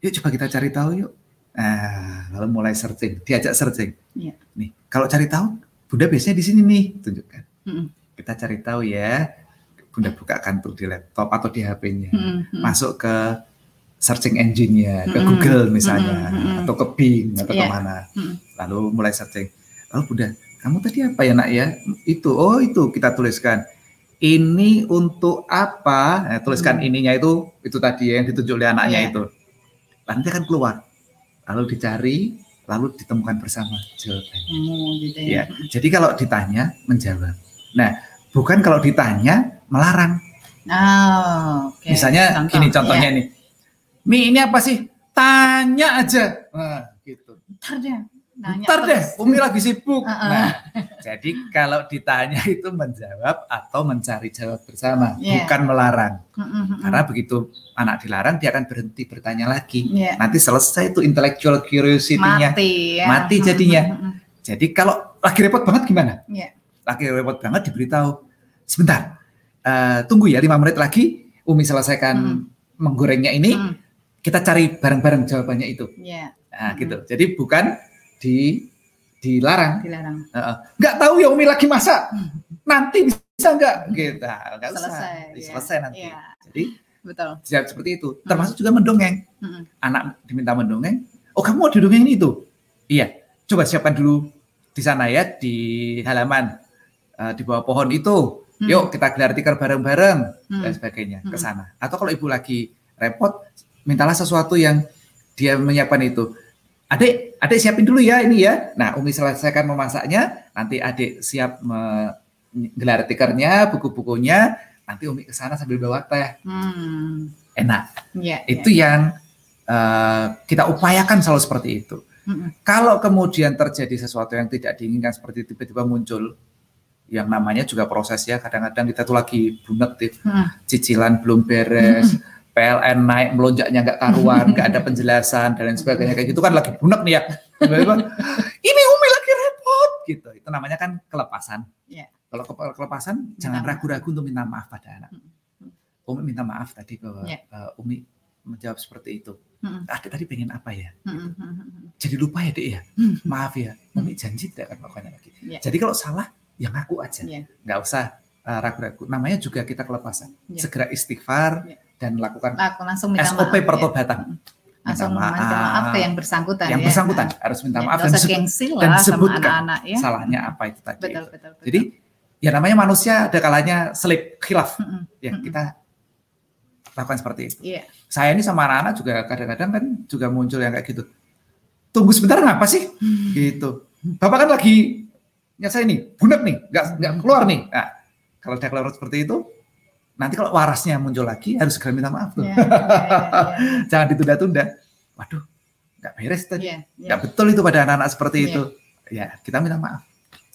Yuk coba kita cari tahu yuk Nah, lalu mulai searching, diajak searching. Ya. Nih, kalau cari tahu, Bunda biasanya di sini nih, tunjukkan. Mm -mm. Kita cari tahu ya, Bunda bukakan tuh di laptop atau di HP-nya, mm -mm. masuk ke searching engine-nya, ke mm -mm. Google misalnya, mm -mm. atau ke Bing atau yeah. ke mana. Mm -mm. Lalu mulai searching. Lalu Bunda, kamu tadi apa ya nak ya? Itu, oh itu kita tuliskan. Ini untuk apa? Nah, tuliskan mm. ininya itu, itu tadi yang ditunjuk oleh anaknya yeah. itu. Nanti akan keluar lalu dicari, lalu ditemukan bersama jawabannya. Oh, gitu ya. ya. Jadi kalau ditanya menjawab. Nah, bukan kalau ditanya melarang. Oh, okay. Misalnya Contoh, gini contohnya ya. nih. Mi ini apa sih? Tanya aja. Nah, gitu. Nanya Ntar deh, Umi lagi sibuk. Uh -uh. Nah, jadi kalau ditanya itu menjawab atau mencari jawab bersama, yeah. bukan melarang. Uh -uh. Karena begitu anak dilarang, dia akan berhenti bertanya lagi. Yeah. Nanti selesai itu intellectual curiosity-nya. Mati, ya. Mati jadinya. Uh -uh. Jadi kalau lagi repot banget gimana? Yeah. Lagi repot banget diberitahu, sebentar, uh, tunggu ya lima menit lagi, Umi selesaikan uh menggorengnya ini, uh kita cari bareng-bareng jawabannya itu. Yeah. Nah, gitu. Jadi bukan di dilarang. Dilarang. Uh, nggak tahu ya Umi lagi masak. (laughs) Nanti bisa nggak? Gitu. Nggak selesai. Usah. Ya. Selesai nanti. Ya. Jadi betul. Siap seperti itu. Termasuk juga mendongeng. Hmm. Anak diminta mendongeng. Oh kamu mau didongeng itu? Iya. Coba siapkan dulu di sana ya di halaman uh, di bawah pohon itu. Hmm. Yuk kita gelar tikar bareng-bareng hmm. dan sebagainya ke sana. Atau kalau ibu lagi repot, mintalah sesuatu yang dia menyiapkan itu adik, adik siapin dulu ya ini ya. Nah, Umi selesaikan memasaknya, nanti adik siap menggelar tikernya, buku-bukunya, nanti Umi ke sana sambil bawa teh. Hmm. Enak. Yeah, itu yeah. yang uh, kita upayakan selalu seperti itu. Hmm. Kalau kemudian terjadi sesuatu yang tidak diinginkan seperti tiba-tiba muncul, yang namanya juga proses ya. Kadang-kadang kita tuh lagi bunek hmm. cicilan belum beres, hmm. PLN naik melonjaknya nggak karuan, nggak ada penjelasan dan lain sebagainya kayak gitu kan lagi bunek nih ya. ini Umi lagi repot gitu. Itu namanya kan kelepasan. Yeah. Kalau kelepasan jangan ragu-ragu untuk minta maaf pada anak. Hmm. Umi minta maaf tadi ke yeah. uh, Umi menjawab seperti itu. Hmm. Adik tadi pengen apa ya? Hmm. Gitu. Jadi lupa ya dek ya. Maaf ya. Umi janji tidak akan melakukannya lagi. Yeah. Jadi kalau salah yang ngaku aja, yeah. nggak usah uh, ragu-ragu. Namanya juga kita kelepasan. Yeah. Segera istighfar yeah. Dan lakukan Laku, langsung minta SOP maaf, pertobatan. Ya. Langsung minta maaf, ke yang bersangkutan. Yang ya. bersangkutan harus minta ya, maaf dan, gengsi dan sebutkan anak -anak, ya. salahnya apa itu tadi. Betul, betul, betul. Jadi ya namanya manusia ada kalanya selip khilaf. Mm -hmm. Ya kita lakukan seperti itu. Yeah. Saya ini sama anak-anak juga kadang-kadang kan juga muncul yang kayak gitu. Tunggu sebentar ngapa sih? Hmm. Gitu. Bapak kan lagi ya saya ini bunek nih, nggak nggak keluar nih. Nah, kalau udah keluar seperti itu, nanti kalau warasnya muncul lagi harus segera minta maaf tuh. Yeah, yeah, yeah, yeah. (laughs) Jangan ditunda-tunda. Waduh, nggak beres tadi. Yeah, yeah. Nggak betul itu pada anak-anak seperti yeah. itu. Ya, kita minta maaf.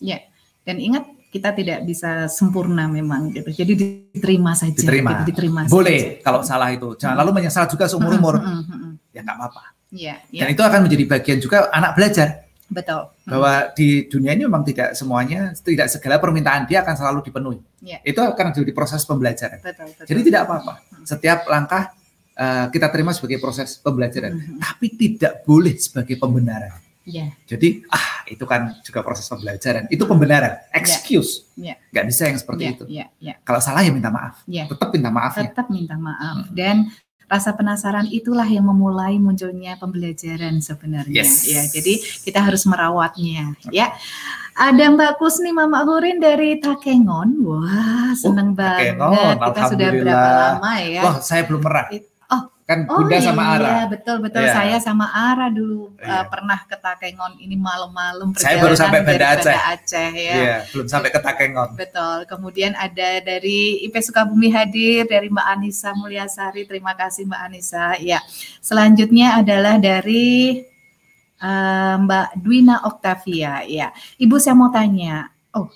Ya, dan ingat kita tidak bisa sempurna memang gitu. Jadi diterima saja. Diterima. Gitu, diterima Boleh saja. kalau salah itu. Jangan hmm. lalu menyesal juga seumur umur. Hmm, hmm, hmm, hmm. Ya nggak apa-apa. Ya, ya. Dan itu akan menjadi bagian juga anak belajar. Betul. Bahwa di dunia ini memang tidak semuanya, tidak segala permintaan dia akan selalu dipenuhi. Ya. Itu akan menjadi proses pembelajaran. Betul, betul. Jadi tidak apa-apa. Setiap langkah uh, kita terima sebagai proses pembelajaran, hmm. tapi tidak boleh sebagai pembenaran. Ya. Jadi ah itu kan juga proses pembelajaran. Itu pembenaran, excuse. Ya. Ya. Gak bisa yang seperti ya. itu. Ya. Ya. Kalau salah ya minta maaf. Ya. Tetap minta maaf. Tetap minta maaf. Hmm. Dan rasa penasaran itulah yang memulai munculnya pembelajaran sebenarnya. Yes. ya jadi kita harus merawatnya ya. Ada Mbak Kusni Mama Hurin dari Takengon. Wah seneng oh, banget. Takengon, kita sudah berapa lama ya? Wah saya belum pernah kan oh, Bunda iya, sama Ara. Iya, betul betul. Yeah. Saya sama Ara dulu yeah. uh, pernah ke Takengon ini malam-malam Saya baru sampai Banda Aceh. Banda Aceh ya. Yeah, belum sampai ke Takengon. Betul. Kemudian ada dari IP Sukabumi hadir dari Mbak Anissa Mulyasari. Terima kasih Mbak Anissa. Ya. Selanjutnya adalah dari uh, Mbak Dwina Octavia. Ya. Ibu saya mau tanya. Oh,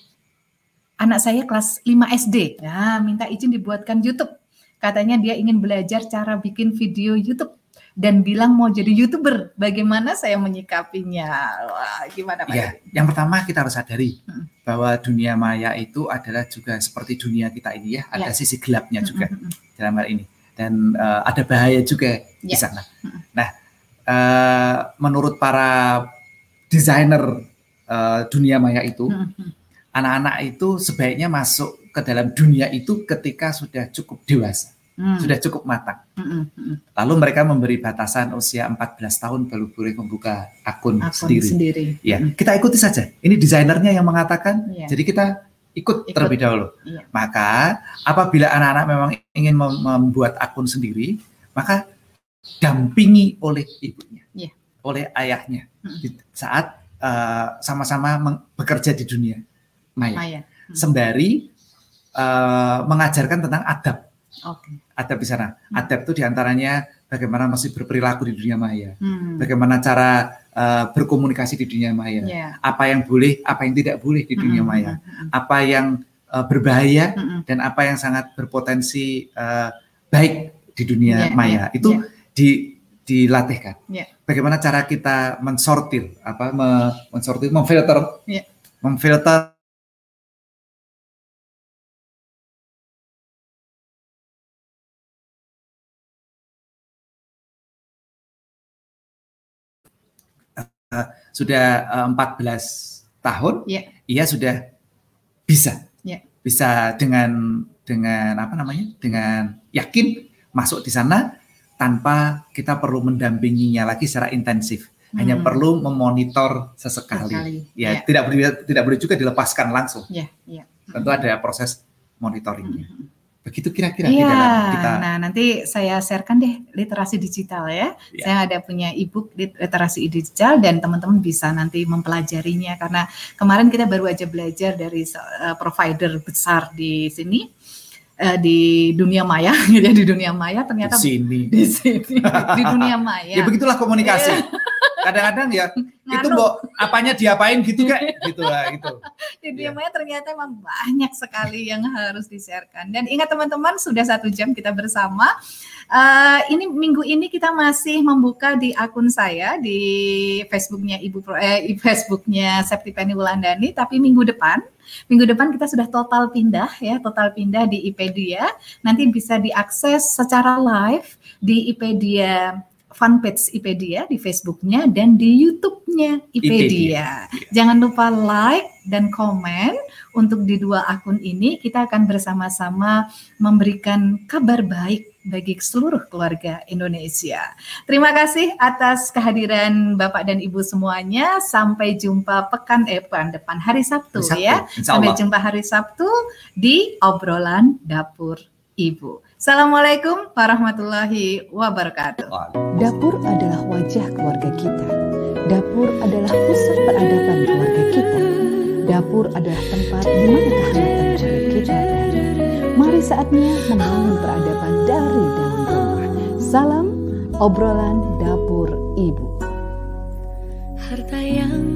anak saya kelas 5 SD. Nah, minta izin dibuatkan YouTube Katanya dia ingin belajar cara bikin video YouTube dan bilang mau jadi youtuber. Bagaimana saya menyikapinya? Wah, gimana Pak? Ya, yang pertama kita harus sadari hmm. bahwa dunia maya itu adalah juga seperti dunia kita ini ya, ada ya. sisi gelapnya hmm, juga hmm. dalam hal ini dan uh, ada bahaya juga ya. di sana. Hmm. Nah, uh, menurut para desainer uh, dunia maya itu, anak-anak hmm. itu sebaiknya masuk ke dalam dunia itu ketika sudah cukup dewasa hmm. sudah cukup matang. Hmm, hmm, hmm. Lalu mereka memberi batasan usia 14 tahun baru boleh membuka akun, akun sendiri. sendiri. Ya, hmm. kita ikuti saja. Ini desainernya yang mengatakan. Yeah. Jadi kita ikut, ikut. terlebih dahulu. Yeah. Maka apabila anak-anak memang ingin membuat akun sendiri, maka dampingi oleh ibunya, yeah. oleh ayahnya hmm. saat uh, sama-sama bekerja di dunia maya, maya. Hmm. sembari uh, mengajarkan tentang adab Okay. Adab di sana. Hmm. Adab itu di antaranya bagaimana masih berperilaku di dunia maya, hmm. bagaimana cara uh, berkomunikasi di dunia maya, yeah. apa yang boleh, apa yang tidak boleh di dunia hmm. maya, hmm, hmm. apa yang uh, berbahaya hmm. dan apa yang sangat berpotensi uh, baik di dunia yeah, maya. Yeah, itu yeah. di dilatihkan. Yeah. Bagaimana cara kita mensortir, apa mensortir, memfilter, yeah. memfilter sudah uh, eh, 14 tahun, yeah. ia sudah bisa, yeah. bisa dengan dengan apa namanya, dengan yakin masuk di sana tanpa kita perlu mendampinginya lagi secara intensif. Hmm. Hanya perlu memonitor sesekali. Sekali. Ya, yeah. tidak boleh tidak boleh juga dilepaskan langsung. Yeah. Yeah. Tentu ada proses monitoringnya. Hmm. Begitu kira-kira iya, kita. Nah, nanti saya sharekan deh literasi digital ya. ya. Saya ada punya e-book literasi digital dan teman-teman bisa nanti mempelajarinya karena kemarin kita baru aja belajar dari uh, provider besar di sini uh, di dunia maya (laughs) gitu ya di dunia maya ternyata di sini di sini di dunia maya. ya begitulah komunikasi. Kadang-kadang ya (laughs) itu mau apanya diapain gitu kayak (laughs) gitu lah gitu. Jadi ya. ternyata memang banyak sekali yang harus disiarkan. Dan ingat teman-teman sudah satu jam kita bersama. Uh, ini minggu ini kita masih membuka di akun saya di Facebooknya Ibu eh, Facebooknya Septi Penny Wulandani. Tapi minggu depan Minggu depan kita sudah total pindah ya, total pindah di IPedia. Nanti bisa diakses secara live di IPedia fanpage IPedia di Facebooknya dan di YouTube-nya IPedia. IPedia. Jangan lupa like dan komen untuk di dua akun ini. Kita akan bersama-sama memberikan kabar baik bagi seluruh keluarga Indonesia. Terima kasih atas kehadiran Bapak dan Ibu semuanya. Sampai jumpa pekan eh pekan depan hari Sabtu, Sabtu ya. Sampai jumpa hari Sabtu di obrolan dapur Ibu. Assalamualaikum warahmatullahi wabarakatuh. Dapur adalah wajah keluarga kita. Dapur adalah pusat peradaban keluarga kita. Dapur adalah tempat di mana kehangatan keluarga kita berada. Mari saatnya membangun peradaban dari dalam rumah. Salam obrolan dapur ibu. Harta yang